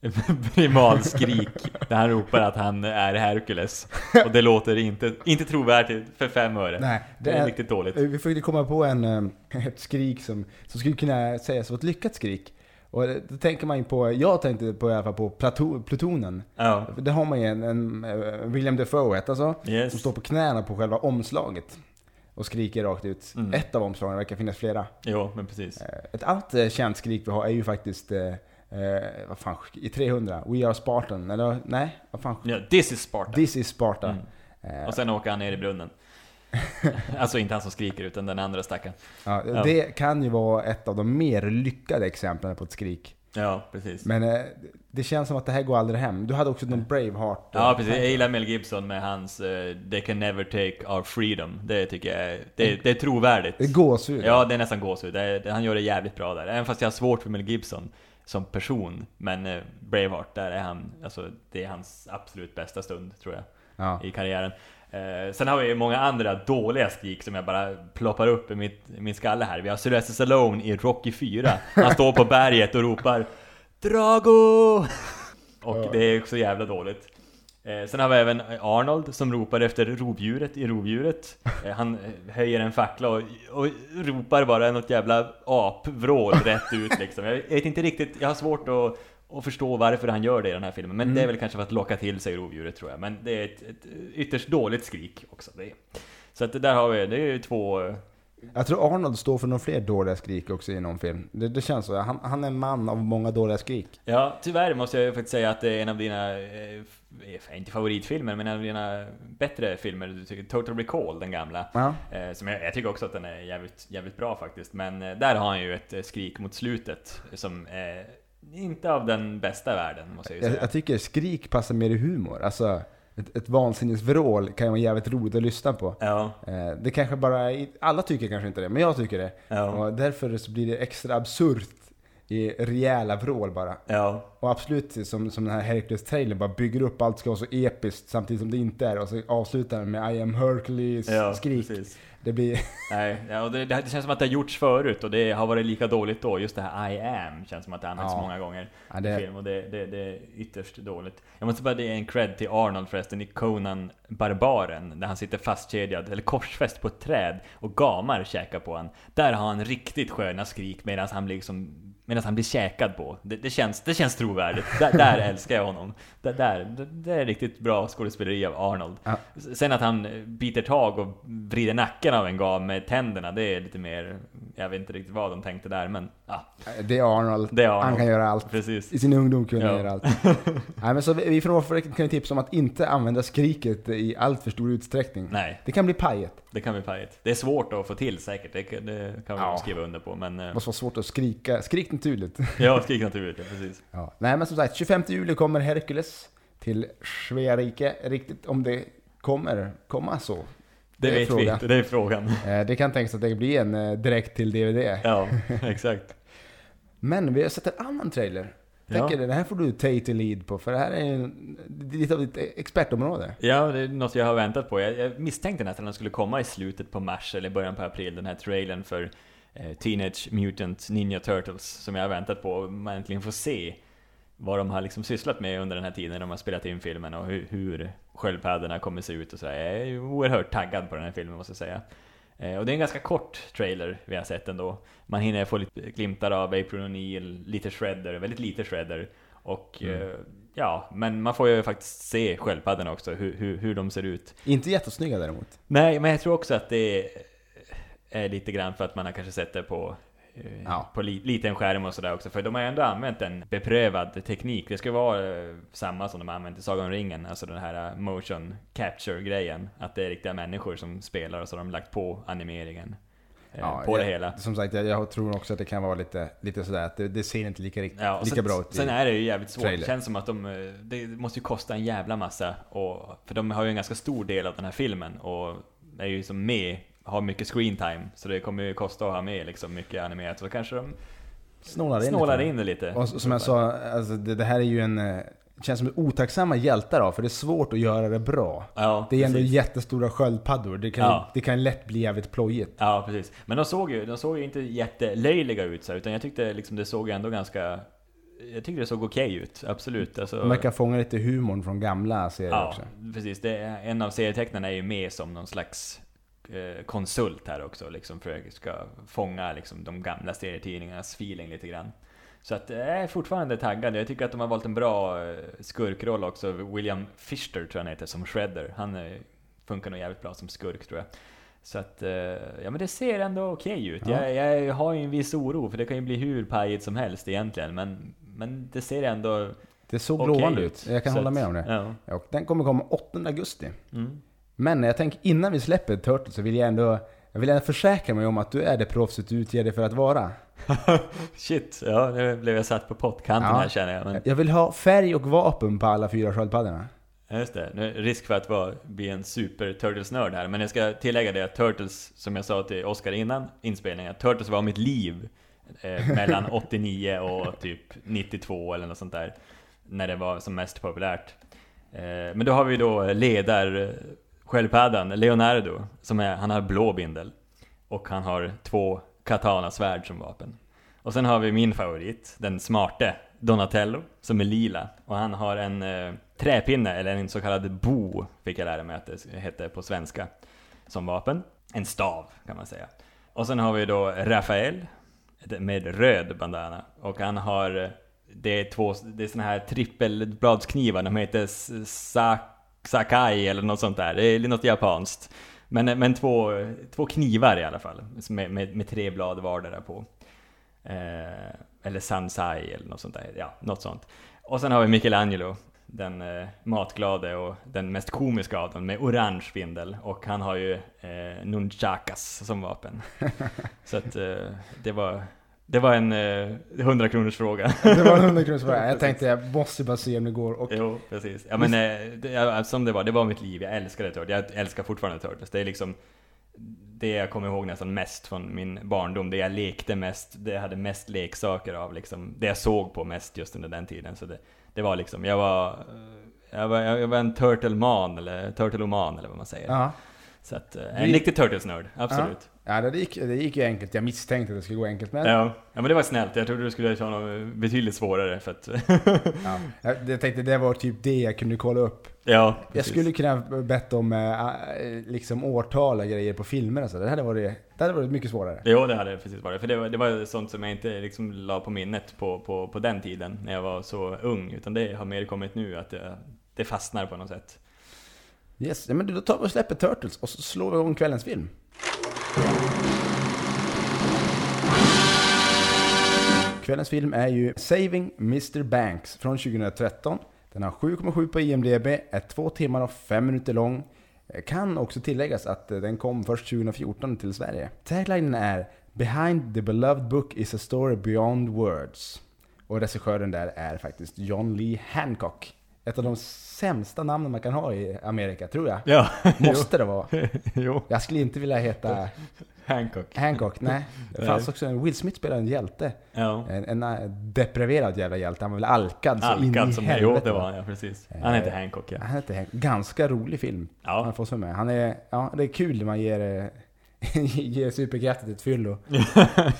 [SPEAKER 1] primalskrik där han ropar att han är Hercules. Och det låter inte, inte trovärdigt för fem öre.
[SPEAKER 2] Nej,
[SPEAKER 1] det är riktigt dåligt.
[SPEAKER 2] Vi försökte komma på en, eh, ett skrik som, som skulle kunna sägas vara ett lyckat skrik. Och då tänker man ju på, jag tänkte på i alla fall på Plato, Plutonen.
[SPEAKER 1] Ja.
[SPEAKER 2] Där har man ju en, en eh, William Defoe alltså, som
[SPEAKER 1] Yes.
[SPEAKER 2] står på knäna på själva omslaget. Och skriker rakt ut.
[SPEAKER 1] Mm.
[SPEAKER 2] Ett av omslagen, det verkar finnas flera.
[SPEAKER 1] Jo, men precis.
[SPEAKER 2] Eh, Ett annat eh, känt skrik vi har är ju faktiskt, eh, eh, vad fan, i 300, We are Spartan, eller nej, vad fan,
[SPEAKER 1] Ja, this is Sparta.
[SPEAKER 2] This is Sparta.
[SPEAKER 1] Mm.
[SPEAKER 2] Eh,
[SPEAKER 1] Och sen åker han ner i brunnen. alltså inte han som skriker, utan den andra stackaren.
[SPEAKER 2] ja,
[SPEAKER 1] ja.
[SPEAKER 2] Det kan ju vara ett av de mer lyckade exemplen på ett skrik.
[SPEAKER 1] Ja, precis.
[SPEAKER 2] Men eh, det känns som att det här går aldrig hem. Du hade också någon Braveheart. eh,
[SPEAKER 1] Ja precis, jag gillar Mel Gibson med hans eh, They can never take our freedom. Det tycker jag är, det, det är trovärdigt.
[SPEAKER 2] Det är gåshud.
[SPEAKER 1] Ja, det är nästan gåshud. Det det, han gör det jävligt bra där. Även fast jag har svårt för Mel Gibson som person. Men eh, Braveheart, där är han, alltså det är hans absolut bästa stund tror jag.
[SPEAKER 2] Ja.
[SPEAKER 1] i karriären. Eh, sen har vi många andra dåliga skrik som jag bara ploppar upp i mitt, min skalle här. Vi har Sylvester Stallone i Rocky 4. Han står på berget och ropar Drago! Och det är också jävla dåligt. Eh, sen har vi även Arnold som ropar efter rovdjuret i rovdjuret. Eh, han eh, höjer en fackla och, och ropar bara något jävla apvrål rätt ut liksom. Jag vet inte riktigt, jag har svårt att, att förstå varför han gör det i den här filmen. Men det är väl kanske för att locka till sig rovdjuret tror jag. Men det är ett, ett ytterst dåligt skrik också. Det. Så att där har vi, det är ju två,
[SPEAKER 2] Jag tror Arnold står för några fler dåliga skrik också i någon film. Det, det känns så. Han, han är en man av många dåliga skrik.
[SPEAKER 1] Ja, tyvärr måste jag faktiskt säga att det är en av dina, eh, f- inte favoritfilmer, men en av dina bättre filmer. Du tycker Total Recall, den gamla.
[SPEAKER 2] Ja.
[SPEAKER 1] Eh, som jag, jag tycker också att den är jävligt, jävligt bra faktiskt. Men eh, där har han ju ett eh, skrik mot slutet som inte av den bästa världen, måste jag ju
[SPEAKER 2] Jag,
[SPEAKER 1] säga.
[SPEAKER 2] jag tycker skrik passar mer i humor. Alltså, ett, ett vansinnesvrål kan ju vara jävligt roligt att lyssna på.
[SPEAKER 1] Ja,
[SPEAKER 2] Eh, Det kanske bara, alla tycker kanske inte det, men jag tycker det.
[SPEAKER 1] ja,
[SPEAKER 2] Och därför så blir det extra absurt i rejäla vrål bara.
[SPEAKER 1] ja.
[SPEAKER 2] Och absolut som, som den här Hercules-trailern bara bygger upp allt ska vara så episkt samtidigt som det inte är. Och så avslutar den med I am Hercules
[SPEAKER 1] ja.
[SPEAKER 2] Det blir...
[SPEAKER 1] Nej, ja, och det, det känns som att det har gjorts förut och det har varit lika dåligt då. Just det här I am känns som att det används
[SPEAKER 2] Ja.
[SPEAKER 1] många gånger
[SPEAKER 2] Ja,
[SPEAKER 1] i
[SPEAKER 2] det,
[SPEAKER 1] film och det, det, det är ytterst dåligt. Jag måste bara ge en cred till Arnold förresten i Conan Barbaren, där han sitter fastkedjad, eller korsfäst på ett träd och gamar käkar på han. Där har han riktigt sköna skrik medan han blir liksom Medan han blir käkad på. Det, det, känns, det känns trovärdigt. Där, där älskar jag honom. Där, där, det, är riktigt bra skådespeleri av Arnold.
[SPEAKER 2] Ja.
[SPEAKER 1] Sen att han biter tag och vrider nacken av en gam med tänderna, det är lite mer... Jag vet inte riktigt vad de tänkte där, men ja,
[SPEAKER 2] det är Arnold.
[SPEAKER 1] det är Arnold.
[SPEAKER 2] Han kan göra allt.
[SPEAKER 1] Precis.
[SPEAKER 2] I sin ungdom kunde han
[SPEAKER 1] Ja.
[SPEAKER 2] göra allt. Nej, men så vi vi från Warfare kan ju tipsa om att inte använda skriket i allt för stor utsträckning.
[SPEAKER 1] Nej,
[SPEAKER 2] Det kan bli pajet.
[SPEAKER 1] det kan bli pajigt. Det är svårt att få till säkert, det, kan- det kan vi
[SPEAKER 2] Ja.
[SPEAKER 1] skriva under på, men... eh,
[SPEAKER 2] Det måste vara svårt att skrika. Skrik naturligt.
[SPEAKER 1] Ja, skrik naturligt, ja, precis.
[SPEAKER 2] Ja. Nej men som sagt, 25 juli kommer Hercules till Sverige. Riktigt om det kommer komma så.
[SPEAKER 1] Det,
[SPEAKER 2] Det
[SPEAKER 1] vet
[SPEAKER 2] frågan.
[SPEAKER 1] vi inte, det är frågan.
[SPEAKER 2] Eh, Det kan tänkas att det blir en eh, direkt till DVD.
[SPEAKER 1] Ja, exakt.
[SPEAKER 2] Men vi har sett en annan trailer.
[SPEAKER 1] Ja.
[SPEAKER 2] Tänker det här får du take the lead på, för det här är är lite av ditt expertområde.
[SPEAKER 1] Ja, det är något jag har väntat på. Jag, jag misstänkte nästan att den skulle komma i slutet på mars eller början på april, den här trailern för eh, Teenage Mutant Ninja Turtles, som jag har väntat på och man äntligen får se vad de har liksom sysslat med under den här tiden de har spelat in filmen och hur, hur sköldpaddorna kommer se ut och så. Jag är oerhört taggad på den här filmen måste jag säga. Eh, och det är en ganska kort trailer vi har sett ändå. Man hinner få lite glimtar av April O'Neil, lite Shredder, väldigt lite Shredder. Och
[SPEAKER 2] Mm.
[SPEAKER 1] eh, ja, men man får ju faktiskt se sköldpaddorna också, hur, hur, hur de ser ut.
[SPEAKER 2] Inte jättesnygga däremot.
[SPEAKER 1] Nej, men jag tror också att det är lite grann för att man har kanske sett det på
[SPEAKER 2] Ja.
[SPEAKER 1] på li, liten skärm och sådär också, för de har ju ändå använt en beprövad teknik. Det ska vara eh, samma som de har använt i Sagan om ringen, alltså den här eh, motion capture-grejen. Att det är riktiga människor som spelar och så har de lagt på animeringen eh,
[SPEAKER 2] Ja,
[SPEAKER 1] på det
[SPEAKER 2] jag-
[SPEAKER 1] hela.
[SPEAKER 2] Som sagt, jag, jag tror också att det kan vara lite, lite sådär att det, det ser inte lika, rikt-
[SPEAKER 1] Ja,
[SPEAKER 2] lika
[SPEAKER 1] sen,
[SPEAKER 2] bra ut.
[SPEAKER 1] Sen är det ju jävligt svårt.
[SPEAKER 2] trailer.
[SPEAKER 1] Det känns som att de, eh, det måste ju kosta en jävla massa. Och, för de har ju en ganska stor del av den här filmen och är ju som med, har mycket screen time. Så det kommer ju kosta att ha med liksom mycket animerat. Så kanske de
[SPEAKER 2] Snålar in
[SPEAKER 1] snålar
[SPEAKER 2] lite.
[SPEAKER 1] in det lite.
[SPEAKER 2] Och som jag sa, alltså det, det här är ju en... eh, Känns som otacksamma hjältar då, för det är svårt att göra det bra.
[SPEAKER 1] Ja,
[SPEAKER 2] Det är ändå
[SPEAKER 1] precis.
[SPEAKER 2] jättestora sköldpaddor, det kan,
[SPEAKER 1] Ja.
[SPEAKER 2] det kan lätt bli jävligt plojigt.
[SPEAKER 1] Ja, precis. Men de såg ju, de såg ju inte jättelöjliga ut så här, utan jag tyckte liksom det såg ändå ganska... Jag tyckte det såg okej ut, absolut. Alltså,
[SPEAKER 2] De verkar fånga lite humorn från gamla serier
[SPEAKER 1] Ja,
[SPEAKER 2] också.
[SPEAKER 1] precis. Det en av serietecknarna är ju med som någon slags konsult här också, liksom för att ska fånga liksom, de gamla serietidningarnas feeling lite grann. Så att jag är fortfarande taggad. Jag tycker att de har valt en bra eh, skurkroll också. William Fister tror jag han heter, som Shredder. Han eh, funkar nog jävligt bra som skurk tror jag. Så att, eh, ja men det ser ändå okej ut.
[SPEAKER 2] Ja.
[SPEAKER 1] Jag, jag har ju en viss oro, för det kan ju bli hur pajigt som helst egentligen. Men, men det ser ändå
[SPEAKER 2] Det såg
[SPEAKER 1] okej
[SPEAKER 2] lovande ut. Jag kan
[SPEAKER 1] Så
[SPEAKER 2] hålla med om det.
[SPEAKER 1] Ja.
[SPEAKER 2] Och den kommer komma 8 augusti.
[SPEAKER 1] Mm.
[SPEAKER 2] Men jag tänker innan vi släpper Turtles så vill jag ändå jag vill ändå försäkra mig om att du är det proffset du utger dig för att vara.
[SPEAKER 1] Shit, ja nu blev jag satt på pottkanten
[SPEAKER 2] Ja.
[SPEAKER 1] här känner jag. Men,
[SPEAKER 2] Jag vill ha färg och vapen på alla fyra sköldpaddorna.
[SPEAKER 1] ja, just det, nu risk för att vara, bli en super Turtles-nörd här. Men jag ska tillägga det att Turtles, som jag sa till Oscar innan inspelningen, Turtles var mitt liv eh, mellan 89 och typ 92 eller något sånt där. När det var som mest populärt. Eh, men då har vi då ledar sköldpaddan Leonardo, som är, han har blå bindel. Och han har två katana-svärd som vapen. Och sen har vi min favorit, den smarte Donatello, som är lila. Och han har en eh, träpinne, eller en så kallad bo, fick jag lära mig att det hette på svenska, som vapen. En stav, kan man säga. Och sen har vi då Rafael, med röd bandana. Och han har, eh, det är två, det är såna här trippelbladsknivar, de heter Sak Sakai eller något sånt där. Det är något japanskt. Men, men två, två knivar i alla fall, med, med, med tre blad vardera på. Eh, eller Sansai eller något sånt där, ja, något sånt. Och sen har vi Michelangelo, den eh, matglade och den mest komiska av dem, med orange spindel. Och han har ju eh, nunchakas som vapen. Så att eh, det var det var en eh, 100 kronors fråga.
[SPEAKER 2] Det var en 100 kronors fråga. Jag tänkte jag måste bara se om det går. Och...
[SPEAKER 1] Jo, precis. Ja men eh, det, ja, som det var, det var mitt liv. Jag älskade Turtles. Jag älskar fortfarande Turtles. Det är liksom det jag kommer ihåg nästan mest från min barndom. Det jag lekte mest, det jag hade mest leksaker av liksom. Det jag såg på mest just under den tiden. Så det, det var liksom, jag var, eh, jag var, jag var en turtleman eller turtleoman eller vad man säger.
[SPEAKER 2] Ja.
[SPEAKER 1] Så att, eh, en riktig Turtles-nörd, absolut.
[SPEAKER 2] Ja, det gick, det gick ju enkelt. Jag misstänkte att det skulle gå enkelt, men...
[SPEAKER 1] Ja. ja, men det var snällt. Jag trodde du skulle ta något betydligt svårare för att...
[SPEAKER 2] ja. Jag, jag tänkte det var typ det jag kunde kolla upp.
[SPEAKER 1] ja,
[SPEAKER 2] Jag
[SPEAKER 1] precis.
[SPEAKER 2] skulle kunna bett om äh, liksom årtal och grejer på filmer och så. Det hade varit, det hade varit mycket svårare.
[SPEAKER 1] Jo, det hade precis varit. För det var, det var sånt som jag inte liksom la på minnet på, på, på den tiden, när jag var så ung. Utan det har mer kommit nu, att det, det fastnar på något sätt.
[SPEAKER 2] Yes, ja, men då tar vi och släpper Turtles och så slår vi igång kvällens film. Kvällens film är ju Saving Mr. Banks från 2013. Den har 7,7 på IMDB, är 2 timmar och 5 minuter lång. Kan också tilläggas att den kom först 2014 till Sverige. Taglinen är Behind the beloved book is a story beyond words. Och regissören där är faktiskt John Lee Hancock. Ett av de sämsta namnen man kan ha i Amerika, tror jag.
[SPEAKER 1] Ja,
[SPEAKER 2] Måste det vara.
[SPEAKER 1] jo.
[SPEAKER 2] Jag skulle inte vilja heta
[SPEAKER 1] Hancock.
[SPEAKER 2] Hancock, nej. Det
[SPEAKER 1] Nej.
[SPEAKER 2] fanns också en, Will Smith spelade en hjälte.
[SPEAKER 1] Ja.
[SPEAKER 2] En, en äh, depraverad jävla hjälte. Han var väl alkad så in
[SPEAKER 1] Alkad
[SPEAKER 2] i
[SPEAKER 1] som Jo,
[SPEAKER 2] helvete.
[SPEAKER 1] det var han, ja precis. Han heter Hancock, ja.
[SPEAKER 2] Han hette Hank. Ganska rolig film. Han
[SPEAKER 1] Ja,
[SPEAKER 2] får för med. Han är, ja, det är kul när man ger, eh, ger superkrafter till ett fyllo.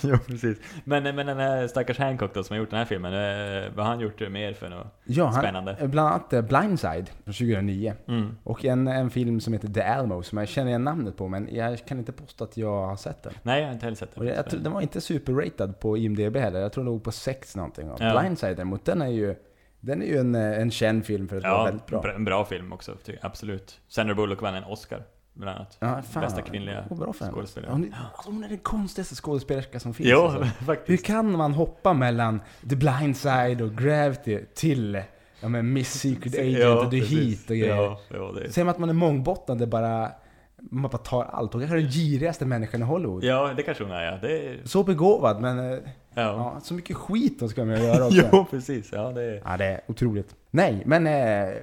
[SPEAKER 1] jo, precis. Men, men den här stackars Hancock då, som har gjort den här filmen, eh, vad har han gjort mer för något?
[SPEAKER 2] Ja, han,
[SPEAKER 1] Spännande.
[SPEAKER 2] Bland annat eh, Blindside från 2009.
[SPEAKER 1] Mm.
[SPEAKER 2] Och en, en film som heter The Alamo som jag känner igen namnet på men jag kan inte påstå att jag har sett den.
[SPEAKER 1] Nej, jag har inte heller sett
[SPEAKER 2] Och det, jag, den var inte superratad på IMDB heller. Jag tror den låg på 6 någonting. Och
[SPEAKER 1] Ja.
[SPEAKER 2] Blindside däremot, den är ju, den är ju en, eh, en känd film för att vara
[SPEAKER 1] Ja,
[SPEAKER 2] väldigt bra.
[SPEAKER 1] en bra film också, absolut. Sandra Bullock vann en Oscar, bland annat.
[SPEAKER 2] Ja, fan,
[SPEAKER 1] Bästa kvinnliga
[SPEAKER 2] bra
[SPEAKER 1] skådespelare.
[SPEAKER 2] Hon, alltså, hon är den konstigaste skådespelerska som finns.
[SPEAKER 1] Jo,
[SPEAKER 2] alltså. Hur
[SPEAKER 1] faktiskt.
[SPEAKER 2] kan man hoppa mellan The Blind Side och Gravity till ja, men Miss Secret Agent
[SPEAKER 1] Ja,
[SPEAKER 2] och The
[SPEAKER 1] precis.
[SPEAKER 2] Heat och grejer?
[SPEAKER 1] Ja, ja, det
[SPEAKER 2] Säger man att man är mångbottnad, det bara... Man bara tar allt. Hon kanske är den girigaste människan i Hollywood.
[SPEAKER 1] ja, det kanske hon är, ja. Det är,
[SPEAKER 2] Så begåvad, men eh,
[SPEAKER 1] ja.
[SPEAKER 2] ja, så mycket skit hon ska med att göra också.
[SPEAKER 1] Jo, precis. Ja, det är...
[SPEAKER 2] Ja, det är otroligt. Nej, men... Eh,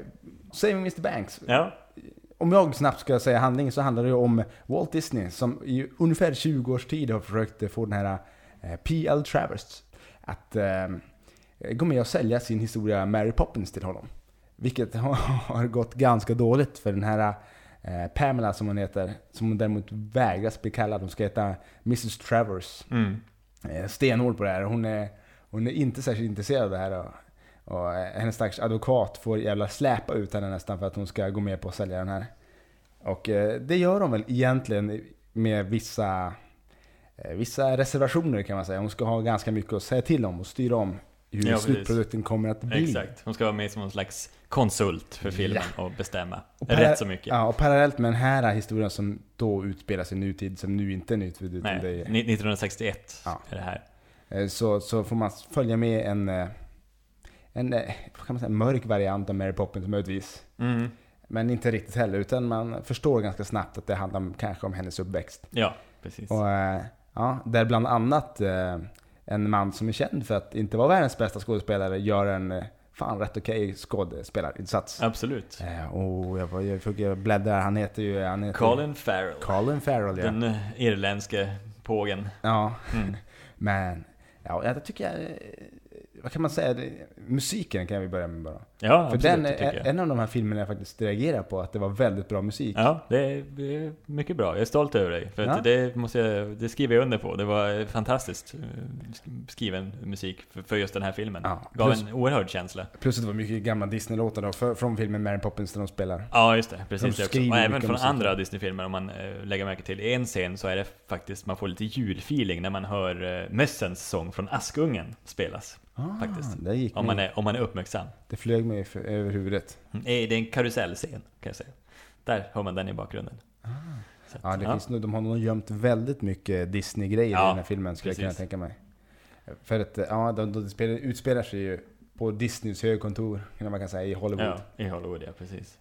[SPEAKER 2] Saving Mr. Banks.
[SPEAKER 1] Ja,
[SPEAKER 2] Om jag snabbt ska säga handlingen så handlar det om Walt Disney som i ungefär 20 års tid har försökt få den här eh, P.L. Travers att eh, gå med och sälja sin historia Mary Poppins till honom. Vilket har, gått ganska dåligt för den här eh, Pamela som hon heter, som hon däremot vägras bli kallad. Hon ska heta Mrs. Travers.
[SPEAKER 1] mm.
[SPEAKER 2] Stenhård på det här. Hon är, hon är inte särskilt intresserad av det här. Och, eh, hennes stackars advokat får jävla släpa ut henne nästan för att hon ska gå med på att sälja den här. Och eh, det gör hon väl egentligen med vissa, eh, vissa reservationer kan man säga. Hon ska ha ganska mycket att säga till om och styra om hur
[SPEAKER 1] Ja,
[SPEAKER 2] slutprodukten kommer att bli.
[SPEAKER 1] exakt. Hon ska vara med som någon slags konsult för filmen och bestämma
[SPEAKER 2] Och
[SPEAKER 1] rätt så mycket.
[SPEAKER 2] Ja, och parallellt med den här historien som då utspelar sig i nutid, som nu inte är nutid utan
[SPEAKER 1] Nej,
[SPEAKER 2] det är,
[SPEAKER 1] ni- 1961
[SPEAKER 2] Ja.
[SPEAKER 1] är det här.
[SPEAKER 2] Så, så får man följa med en, en eh, kan man säga, mörk variant av Mary Poppins möjligtvis.
[SPEAKER 1] Mm.
[SPEAKER 2] Men inte riktigt heller, utan man förstår ganska snabbt att det handlar om, kanske om hennes uppväxt.
[SPEAKER 1] Ja, precis.
[SPEAKER 2] Och eh, ja, där bland annat eh, en man som är känd för att inte vara världens bästa skådespelare gör en fan rätt okej skådespelarinsats.
[SPEAKER 1] Absolut.
[SPEAKER 2] Eh, och jag, var- jag bläddra, han heter ju... Han heter
[SPEAKER 1] Colin Farrell.
[SPEAKER 2] Colin Farrell, ja.
[SPEAKER 1] Den irländske pågen.
[SPEAKER 2] Ja,
[SPEAKER 1] Mm.
[SPEAKER 2] men... Ja, jag tycker jag... Vad kan man säga? Musiken kan vi börja med bara.
[SPEAKER 1] Ja,
[SPEAKER 2] För
[SPEAKER 1] absolut,
[SPEAKER 2] den är en av de här filmerna jag faktiskt reagerar på, att det var väldigt bra musik.
[SPEAKER 1] Ja, det är, det är mycket bra. Jag är stolt över dig. För
[SPEAKER 2] Ja.
[SPEAKER 1] det, måste jag, det skriver jag under på. Det var fantastiskt eh, sk- skriven musik för, för just den här filmen.
[SPEAKER 2] Ja,
[SPEAKER 1] Gav
[SPEAKER 2] plus-
[SPEAKER 1] en oerhörd känsla.
[SPEAKER 2] Plus att det var mycket gamla Disney-låtar från filmen Mary Poppins där de spelar.
[SPEAKER 1] Ja, just det. Precis.
[SPEAKER 2] De
[SPEAKER 1] det Och även från
[SPEAKER 2] musik.
[SPEAKER 1] andra Disney-filmer, om man eh, lägger märke till. I en scen så är det faktiskt, man får lite julfeeling när man hör eh, Mössens sång från Askungen spelas.
[SPEAKER 2] Ah,
[SPEAKER 1] Faktiskt. Om man är, om man är uppmärksam.
[SPEAKER 2] det flög mig för, över huvudet.
[SPEAKER 1] Mm. Det är en karusellscen, kan jag säga. Där hör man den i bakgrunden.
[SPEAKER 2] Ah.
[SPEAKER 1] Att,
[SPEAKER 2] Ja, det Finns nog, de har nog gömt väldigt mycket Disney-grejer
[SPEAKER 1] Ja,
[SPEAKER 2] i den här filmen, skulle jag kunna
[SPEAKER 1] precis.
[SPEAKER 2] tänka mig. För att, ja, de, de spelar, utspelar sig ju på Disneys högkontor, kan man kan säga, i Hollywood.
[SPEAKER 1] Ja, i Hollywood, ja precis.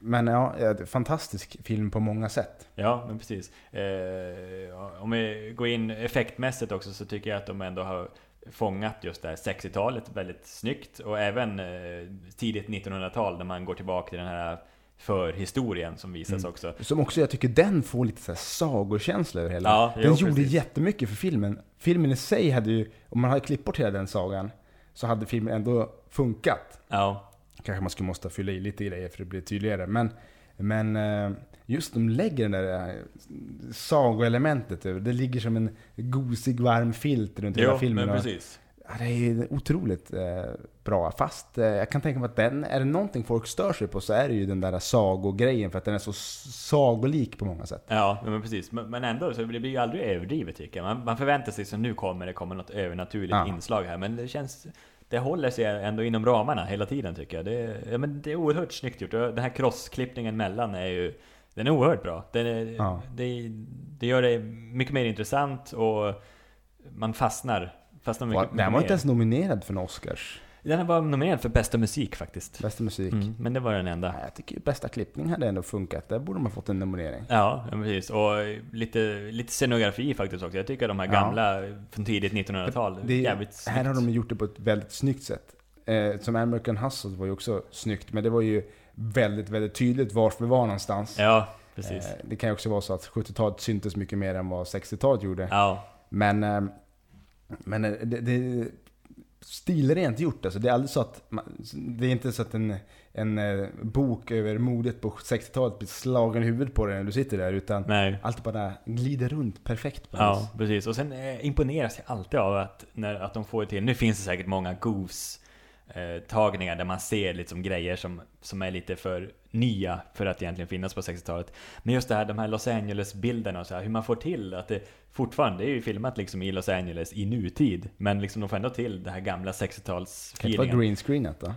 [SPEAKER 2] Men ja, fantastisk film på många sätt.
[SPEAKER 1] Ja, men precis. Eh, om vi går in effektmässigt också så tycker jag att de ändå har fångat just det här 60-talet väldigt snyggt. Och även eh, tidigt 1900-tal när man går tillbaka till den här förhistorien som visas
[SPEAKER 2] Mm.
[SPEAKER 1] också.
[SPEAKER 2] Som också, jag tycker den får lite så här sagokänsla över hela.
[SPEAKER 1] Ja,
[SPEAKER 2] den
[SPEAKER 1] jo,
[SPEAKER 2] gjorde
[SPEAKER 1] precis.
[SPEAKER 2] jättemycket för filmen. Filmen i sig hade ju, om man hade klippt bort hela den sagan, så hade filmen ändå funkat.
[SPEAKER 1] Ja,
[SPEAKER 2] Kanske man skulle måste fylla i lite grejer för att det blir tydligare. Men, men eh, just de lägger den där eh, sagoelementet över. Det ligger som en gosig varm filt runt hela
[SPEAKER 1] jo,
[SPEAKER 2] filmen.
[SPEAKER 1] men precis.
[SPEAKER 2] Det är otroligt eh, bra. Fast eh, jag kan tänka mig att den, är det någonting folk stör sig på så är det ju den där sagogrejen. För att den är så sagolik på många sätt.
[SPEAKER 1] Ja, men precis. Men ändå, så det blir ju aldrig överdrivet tycker jag. Man, man förväntar sig att nu kommer det kommer något övernaturligt
[SPEAKER 2] Ja.
[SPEAKER 1] inslag här. Men det känns... Det håller sig ändå inom ramarna hela tiden tycker jag. Det, ja, men det är oerhört snyggt gjort. Den här crossklippningen mellan är ju... Den är oerhört bra. Den är,
[SPEAKER 2] Ja.
[SPEAKER 1] det, det gör det mycket mer intressant och man fastnar. Fastnar mycket,
[SPEAKER 2] Den var inte ens nominerad för en Oscars.
[SPEAKER 1] Den var nominerad för bästa musik faktiskt.
[SPEAKER 2] Bästa musik.
[SPEAKER 1] Mm, men det var den enda.
[SPEAKER 2] Nej, Jag tycker ju bästa klippning hade ändå funkat. Där borde man fått en nominering.
[SPEAKER 1] Ja, ja, precis. Och lite, lite scenografi faktiskt också. Jag tycker de här
[SPEAKER 2] Ja.
[SPEAKER 1] gamla från tidigt 1900-tal,
[SPEAKER 2] Det,
[SPEAKER 1] jävligt
[SPEAKER 2] här har
[SPEAKER 1] snyggt.
[SPEAKER 2] de gjort det på ett väldigt snyggt sätt. Eh, som American Hustle var ju också snyggt, men det var ju väldigt, väldigt tydligt var vi var någonstans.
[SPEAKER 1] Ja, precis.
[SPEAKER 2] Eh, det kan ju också vara så att 70-talet syntes mycket mer än vad 60-talet gjorde.
[SPEAKER 1] Ja,
[SPEAKER 2] Men, eh, men eh, det, det stilrent gjort alltså. Det är aldrig så att, man, det är inte så att en, en eh, bok över modet på 60-talet blir slagen i huvudet på dig när du sitter där. Utan
[SPEAKER 1] nej.
[SPEAKER 2] allt bara glider runt perfekt. på
[SPEAKER 1] Ja, precis. Och sen eh, imponeras jag alltid av att, när, att de får till, nu finns det säkert många goofs eh, tagningar där man ser liksom grejer som, som är lite för nya för att egentligen finnas på 60-talet. Men just det här, de här Los Angeles-bilderna och så här, hur man får till att det fortfarande, det är ju filmat liksom i Los Angeles i nutid, men liksom de får ändå till det här gamla
[SPEAKER 2] Kan inte vara
[SPEAKER 1] 60-talsfeelingen.
[SPEAKER 2] green screenat då?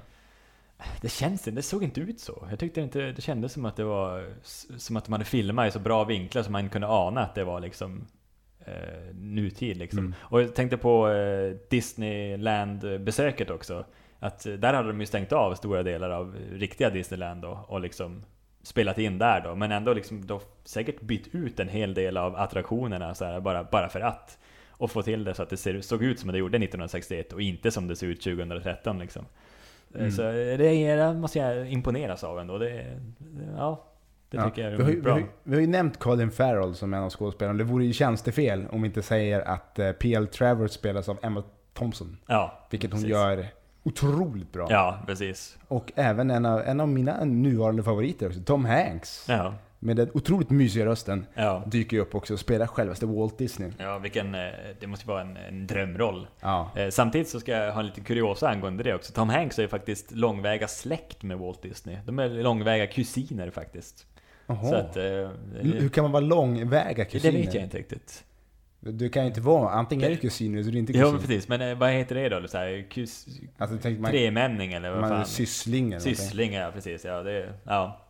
[SPEAKER 1] Det känns det såg inte ut så. Jag tyckte inte, det kändes som att det var som att de hade filmat i så bra vinklar som man kunde ana att det var liksom eh, nutid liksom.
[SPEAKER 2] Mm.
[SPEAKER 1] Och jag tänkte på eh, Disneyland-besöket också. Att eh, där hade de ju stängt av stora delar av riktiga Disneyland då, och liksom spelat in där då. Men ändå liksom då säkert bytt ut en hel del av attraktionerna så här, bara, bara för att. Och få till det så att det ser, såg ut som det gjorde 1961 och inte som det ser ut 2013 liksom. Eh,
[SPEAKER 2] Mm.
[SPEAKER 1] Så det är, det måste jag imponeras av ändå. Det, ja, det
[SPEAKER 2] Ja.
[SPEAKER 1] tycker jag
[SPEAKER 2] vi, har,
[SPEAKER 1] är
[SPEAKER 2] ju- vi,
[SPEAKER 1] bra.
[SPEAKER 2] har, vi har ju nämnt Colin Farrell som en av skådespelarna. Det vore ju tjänstefel om vi inte säger att eh, P.L. Travers spelas av Emma Thompson.
[SPEAKER 1] Ja,
[SPEAKER 2] Vilket hon
[SPEAKER 1] precis.
[SPEAKER 2] gör otroligt bra.
[SPEAKER 1] Ja, precis.
[SPEAKER 2] Och även en av, en av mina nuvarande favoriter också, Tom Hanks.
[SPEAKER 1] Ja,
[SPEAKER 2] Med den otroligt mysiga rösten.
[SPEAKER 1] ja.
[SPEAKER 2] Dyker ju upp också och spelar självaste Walt Disney.
[SPEAKER 1] Ja, vilken, eh, det måste vara en, en drömroll.
[SPEAKER 2] Ja.
[SPEAKER 1] Eh, Samtidigt så ska jag ha en liten kuriosa angående det också. Tom Hanks är ju faktiskt långväga släkt med Walt Disney. De är långväga kusiner faktiskt. Att... Eh,
[SPEAKER 2] Hur kan man vara långväga
[SPEAKER 1] det
[SPEAKER 2] kusiner?
[SPEAKER 1] vet jag inte riktigt.
[SPEAKER 2] Du kan ju inte vara, antingen är du kusin eller så är du inte kusin.
[SPEAKER 1] Ja, men precis. Men eh, vad heter det då? Så här, kus,
[SPEAKER 2] Alltså, man,
[SPEAKER 1] tremänning eller vad
[SPEAKER 2] man
[SPEAKER 1] fan?
[SPEAKER 2] syssling eller.
[SPEAKER 1] Syssling, ja precis. Ja, det, ja.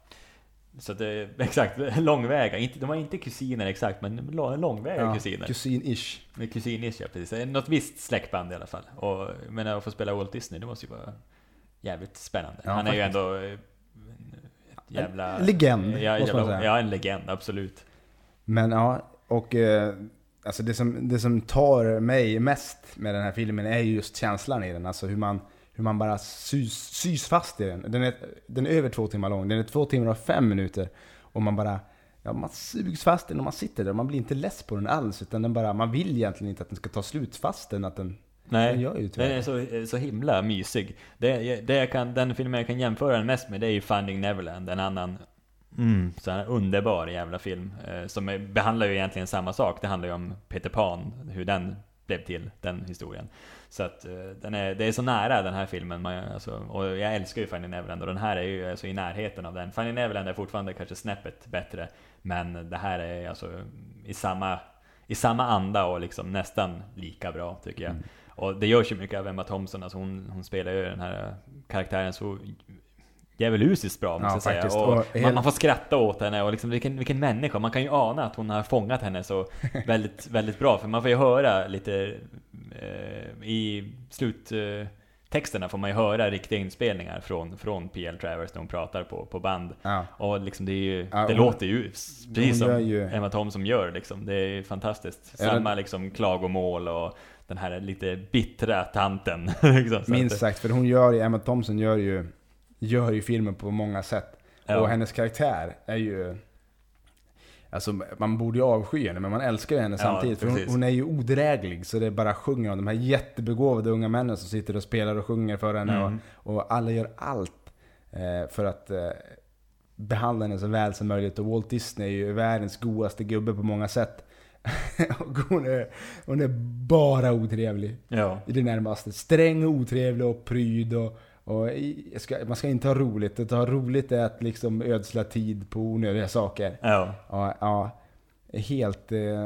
[SPEAKER 1] Så det, exakt, långväga. Inte, de var inte kusiner exakt, men lång- långväga
[SPEAKER 2] Ja,
[SPEAKER 1] kusiner.
[SPEAKER 2] kusin-ish.
[SPEAKER 1] Kusinish, ja precis. Något visst släktband i alla fall. Och, men att få spela Walt Disney, det måste ju vara jävligt spännande.
[SPEAKER 2] Ja,
[SPEAKER 1] Han är ju ändå eh, jävla...
[SPEAKER 2] En legend,
[SPEAKER 1] ja,
[SPEAKER 2] måste man säga.
[SPEAKER 1] ja, en legend, absolut.
[SPEAKER 2] Men ja, och eh, alltså det som, det som tar mig mest med den här filmen är ju just känslan i den. Alltså hur man, hur man bara sys, sys fast i den. Den är, den är över två timmar lång, den är två timmar och fem minuter. Och man bara, ja man sugs fast i den och man sitter där. Man blir inte less på den alls, utan den bara, man vill egentligen inte att den ska ta slut fastän att den,
[SPEAKER 1] Nej,
[SPEAKER 2] den gör ju
[SPEAKER 1] den är så, så himla mysig. Det, det jag kan, den filmen jag kan jämföra den mest med, det är ju Finding Neverland, en annan Mm, så här underbar jävla film. Eh, som behandlar ju egentligen samma sak. Det handlar ju om Peter Pan, hur den blev till, den historien. Så att eh, den är, det är så nära den här filmen. Man, alltså, och jag älskar ju Finding Neverland och den här är ju alltså i närheten av den. Finding Neverland är fortfarande kanske snäppet bättre. Men det här är alltså i samma, i samma anda och liksom nästan lika bra tycker jag.
[SPEAKER 2] Mm.
[SPEAKER 1] Och det görs ju mycket av Emma Thompson. Alltså hon, hon spelar ju den här karaktären så djävulusiskt bra måste
[SPEAKER 2] Ja,
[SPEAKER 1] jag säga.
[SPEAKER 2] faktiskt.
[SPEAKER 1] Och
[SPEAKER 2] Och
[SPEAKER 1] man, man får skratta åt henne och liksom vilken, vilken människa. Man kan ju ana att hon har fångat henne så väldigt, väldigt bra. För man får ju höra lite eh, i sluttexterna får man ju höra riktiga inspelningar från, från P.L. Travers när hon pratar på, på band.
[SPEAKER 2] Ja.
[SPEAKER 1] Och liksom det ju,
[SPEAKER 2] Ja,
[SPEAKER 1] det
[SPEAKER 2] hon-
[SPEAKER 1] låter ju precis som
[SPEAKER 2] ju-
[SPEAKER 1] Emma Thompson gör liksom. Det är fantastiskt.
[SPEAKER 2] Ja,
[SPEAKER 1] Samma liksom klagomål och den här lite bittra tanten. liksom.
[SPEAKER 2] Minst sagt, för hon gör ju, Emma Thompson gör ju, gör ju filmen på många sätt.
[SPEAKER 1] Ja.
[SPEAKER 2] Och hennes karaktär är ju... Alltså man borde ju avsky henne, men man älskar ju henne
[SPEAKER 1] Ja,
[SPEAKER 2] samtidigt. För hon, hon är ju odräglig, så det bara sjunger om de här jättebegåvade unga männen som sitter och spelar och sjunger för henne.
[SPEAKER 1] Mm.
[SPEAKER 2] Och, och alla gör allt eh, för att eh, behandla henne så väl som möjligt. Och Walt Disney är ju världens godaste gubbe på många sätt. och hon är, hon är bara otrevlig
[SPEAKER 1] Ja.
[SPEAKER 2] i det närmaste. Sträng och otrevlig och pryd och, och ska, man ska inte ha roligt. Att ha roligt är att liksom ödsla tid på onödiga saker.
[SPEAKER 1] Ja.
[SPEAKER 2] Ja, ja helt, eh,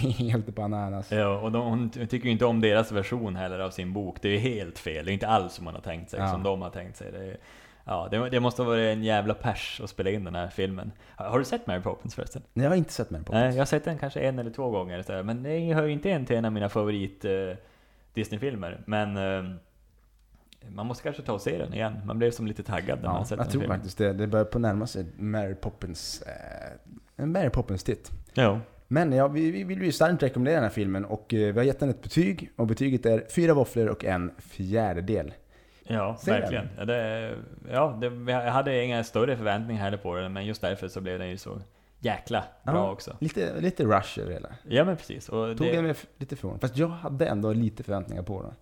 [SPEAKER 2] helt bananas.
[SPEAKER 1] Ja, och de, hon tycker ju inte om deras version heller av sin bok. Det är ju helt fel. Det är inte alls som man har tänkt sig,
[SPEAKER 2] Ja.
[SPEAKER 1] som de har tänkt sig. Det, är, ja, det, det måste ha varit en jävla pers att spela in den här filmen. Har, har du sett Mary Poppins förresten?
[SPEAKER 2] Jag har inte sett Mary Poppins.
[SPEAKER 1] Nej, jag har sett den kanske en eller två gånger, men det hör ju inte en till en av mina favorit eh, Disney-filmer. Men eh, man måste kanske ta och se den igen. Man blev som lite taggad när man
[SPEAKER 2] Ja,
[SPEAKER 1] har sett
[SPEAKER 2] jag
[SPEAKER 1] den
[SPEAKER 2] tror
[SPEAKER 1] filmen.
[SPEAKER 2] faktiskt det. Det börjar på närma sig Mary Poppins, eh, Mary Poppins-titt.
[SPEAKER 1] Ja.
[SPEAKER 2] Men ja, vi, vi vill ju starkt rekommendera den här filmen och eh, vi har gett den ett betyg. Och betyget är fyra våfflor och en fjärdedel.
[SPEAKER 1] Ja,
[SPEAKER 2] Se den.
[SPEAKER 1] verkligen. Ja, det, ja det, jag hade inga större förväntningar heller på den, men just därför så blev den ju så jäkla bra
[SPEAKER 2] Ja.
[SPEAKER 1] också.
[SPEAKER 2] Lite, lite rush hela.
[SPEAKER 1] Ja men precis. Och
[SPEAKER 2] Tog
[SPEAKER 1] det,
[SPEAKER 2] jag mig f- lite ifrån. Fast jag hade ändå lite förväntningar på den.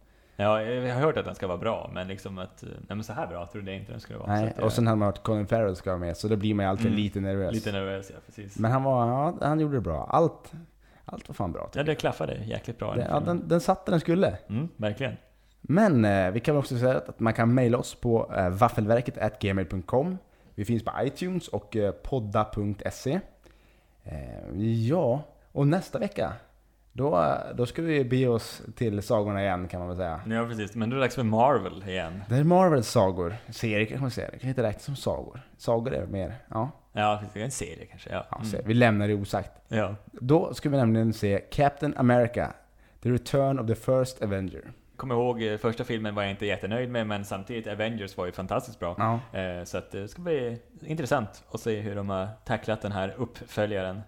[SPEAKER 1] Ja, jag har hört att den ska vara bra, men liksom att, nej men så här bra trodde jag inte den skulle vara.
[SPEAKER 2] Nej, och sen hade man hört att Colin Farrell ska vara med, så då blir man ju alltid
[SPEAKER 1] Mm.
[SPEAKER 2] lite nervös.
[SPEAKER 1] Lite nervös, ja precis.
[SPEAKER 2] Men han var, ja, han gjorde det bra. Allt, allt var fan bra.
[SPEAKER 1] ja, det klaffade jäkligt bra.
[SPEAKER 2] Det,
[SPEAKER 1] den
[SPEAKER 2] ja, den, den satt där den skulle.
[SPEAKER 1] Mm, verkligen.
[SPEAKER 2] Men eh, vi kan också säga att man kan mejla oss på eh, vaffelverket gmail.com. Vi finns på iTunes och eh, podda.se. Eh, ja, och nästa vecka, då, då ska vi be oss till sagorna igen kan man väl säga.
[SPEAKER 1] Ja precis, men då är det dags för Marvel igen.
[SPEAKER 2] Det är Marvels sagor. Serier kan man säga. Det kan inte räknas som sagor. Sagor är mer, ja.
[SPEAKER 1] Ja. Det är en serie kanske. Ja.
[SPEAKER 2] ja
[SPEAKER 1] Mm.
[SPEAKER 2] så Vi lämnar det osagt.
[SPEAKER 1] ja.
[SPEAKER 2] Då ska vi nämligen se Captain America, The Return of the First Avenger.
[SPEAKER 1] Kommer ihåg, eh, första filmen var jag inte jättenöjd med, men samtidigt Avengers var ju fantastiskt bra.
[SPEAKER 2] Ja.
[SPEAKER 1] Eh, Så att det ska bli intressant att se hur de har tacklat den här uppföljaren.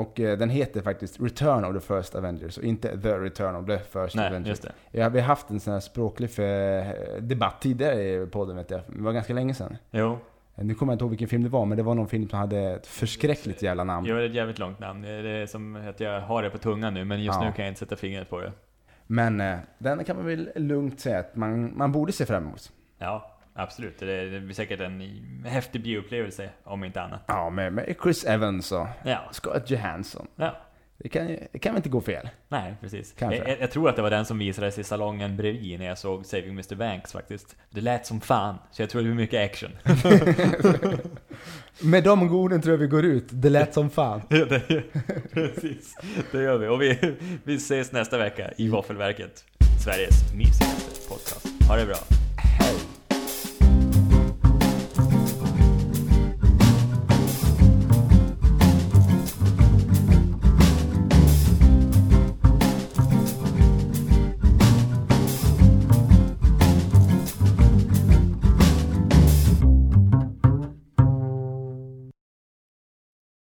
[SPEAKER 2] Och eh, den heter faktiskt Return of the First Avengers och inte The Return of the First
[SPEAKER 1] Nej,
[SPEAKER 2] Avengers.
[SPEAKER 1] just det.
[SPEAKER 2] Ja, vi har haft en sån här språklig debatt tidigare i podden vet jag. Det var ganska länge sedan.
[SPEAKER 1] Jo,
[SPEAKER 2] Eh, Nu kommer jag inte ihåg vilken film det var, men det var någon film som hade ett förskräckligt jävla namn.
[SPEAKER 1] jag har ett jävligt långt namn. Det är som att jag har det på tungan nu, men just
[SPEAKER 2] Ja.
[SPEAKER 1] nu kan jag inte sätta fingret på det.
[SPEAKER 2] Men eh, den kan man väl lugnt säga att man, man borde se fram emot.
[SPEAKER 1] Ja, absolut. Det, det blir säkert en häftig bioupplevelse, om inte annat.
[SPEAKER 2] Ja, med, med Chris Evans och
[SPEAKER 1] Ja,
[SPEAKER 2] Scarlett Johansson.
[SPEAKER 1] ja.
[SPEAKER 2] Det kan, det kan väl inte gå fel.
[SPEAKER 1] Nej, precis.
[SPEAKER 2] Kanske.
[SPEAKER 1] Jag, jag tror att det var den som visades i salongen bredvid när jag såg Saving Mr. Banks faktiskt. Det lät som fan, så jag tror det blir mycket action.
[SPEAKER 2] Med de orden tror jag vi går ut. Det lät som fan.
[SPEAKER 1] Ja, det, precis, det gör vi. Och vi, vi ses nästa vecka i Våffelverket, Sveriges mysigaste podcast. Ha det bra.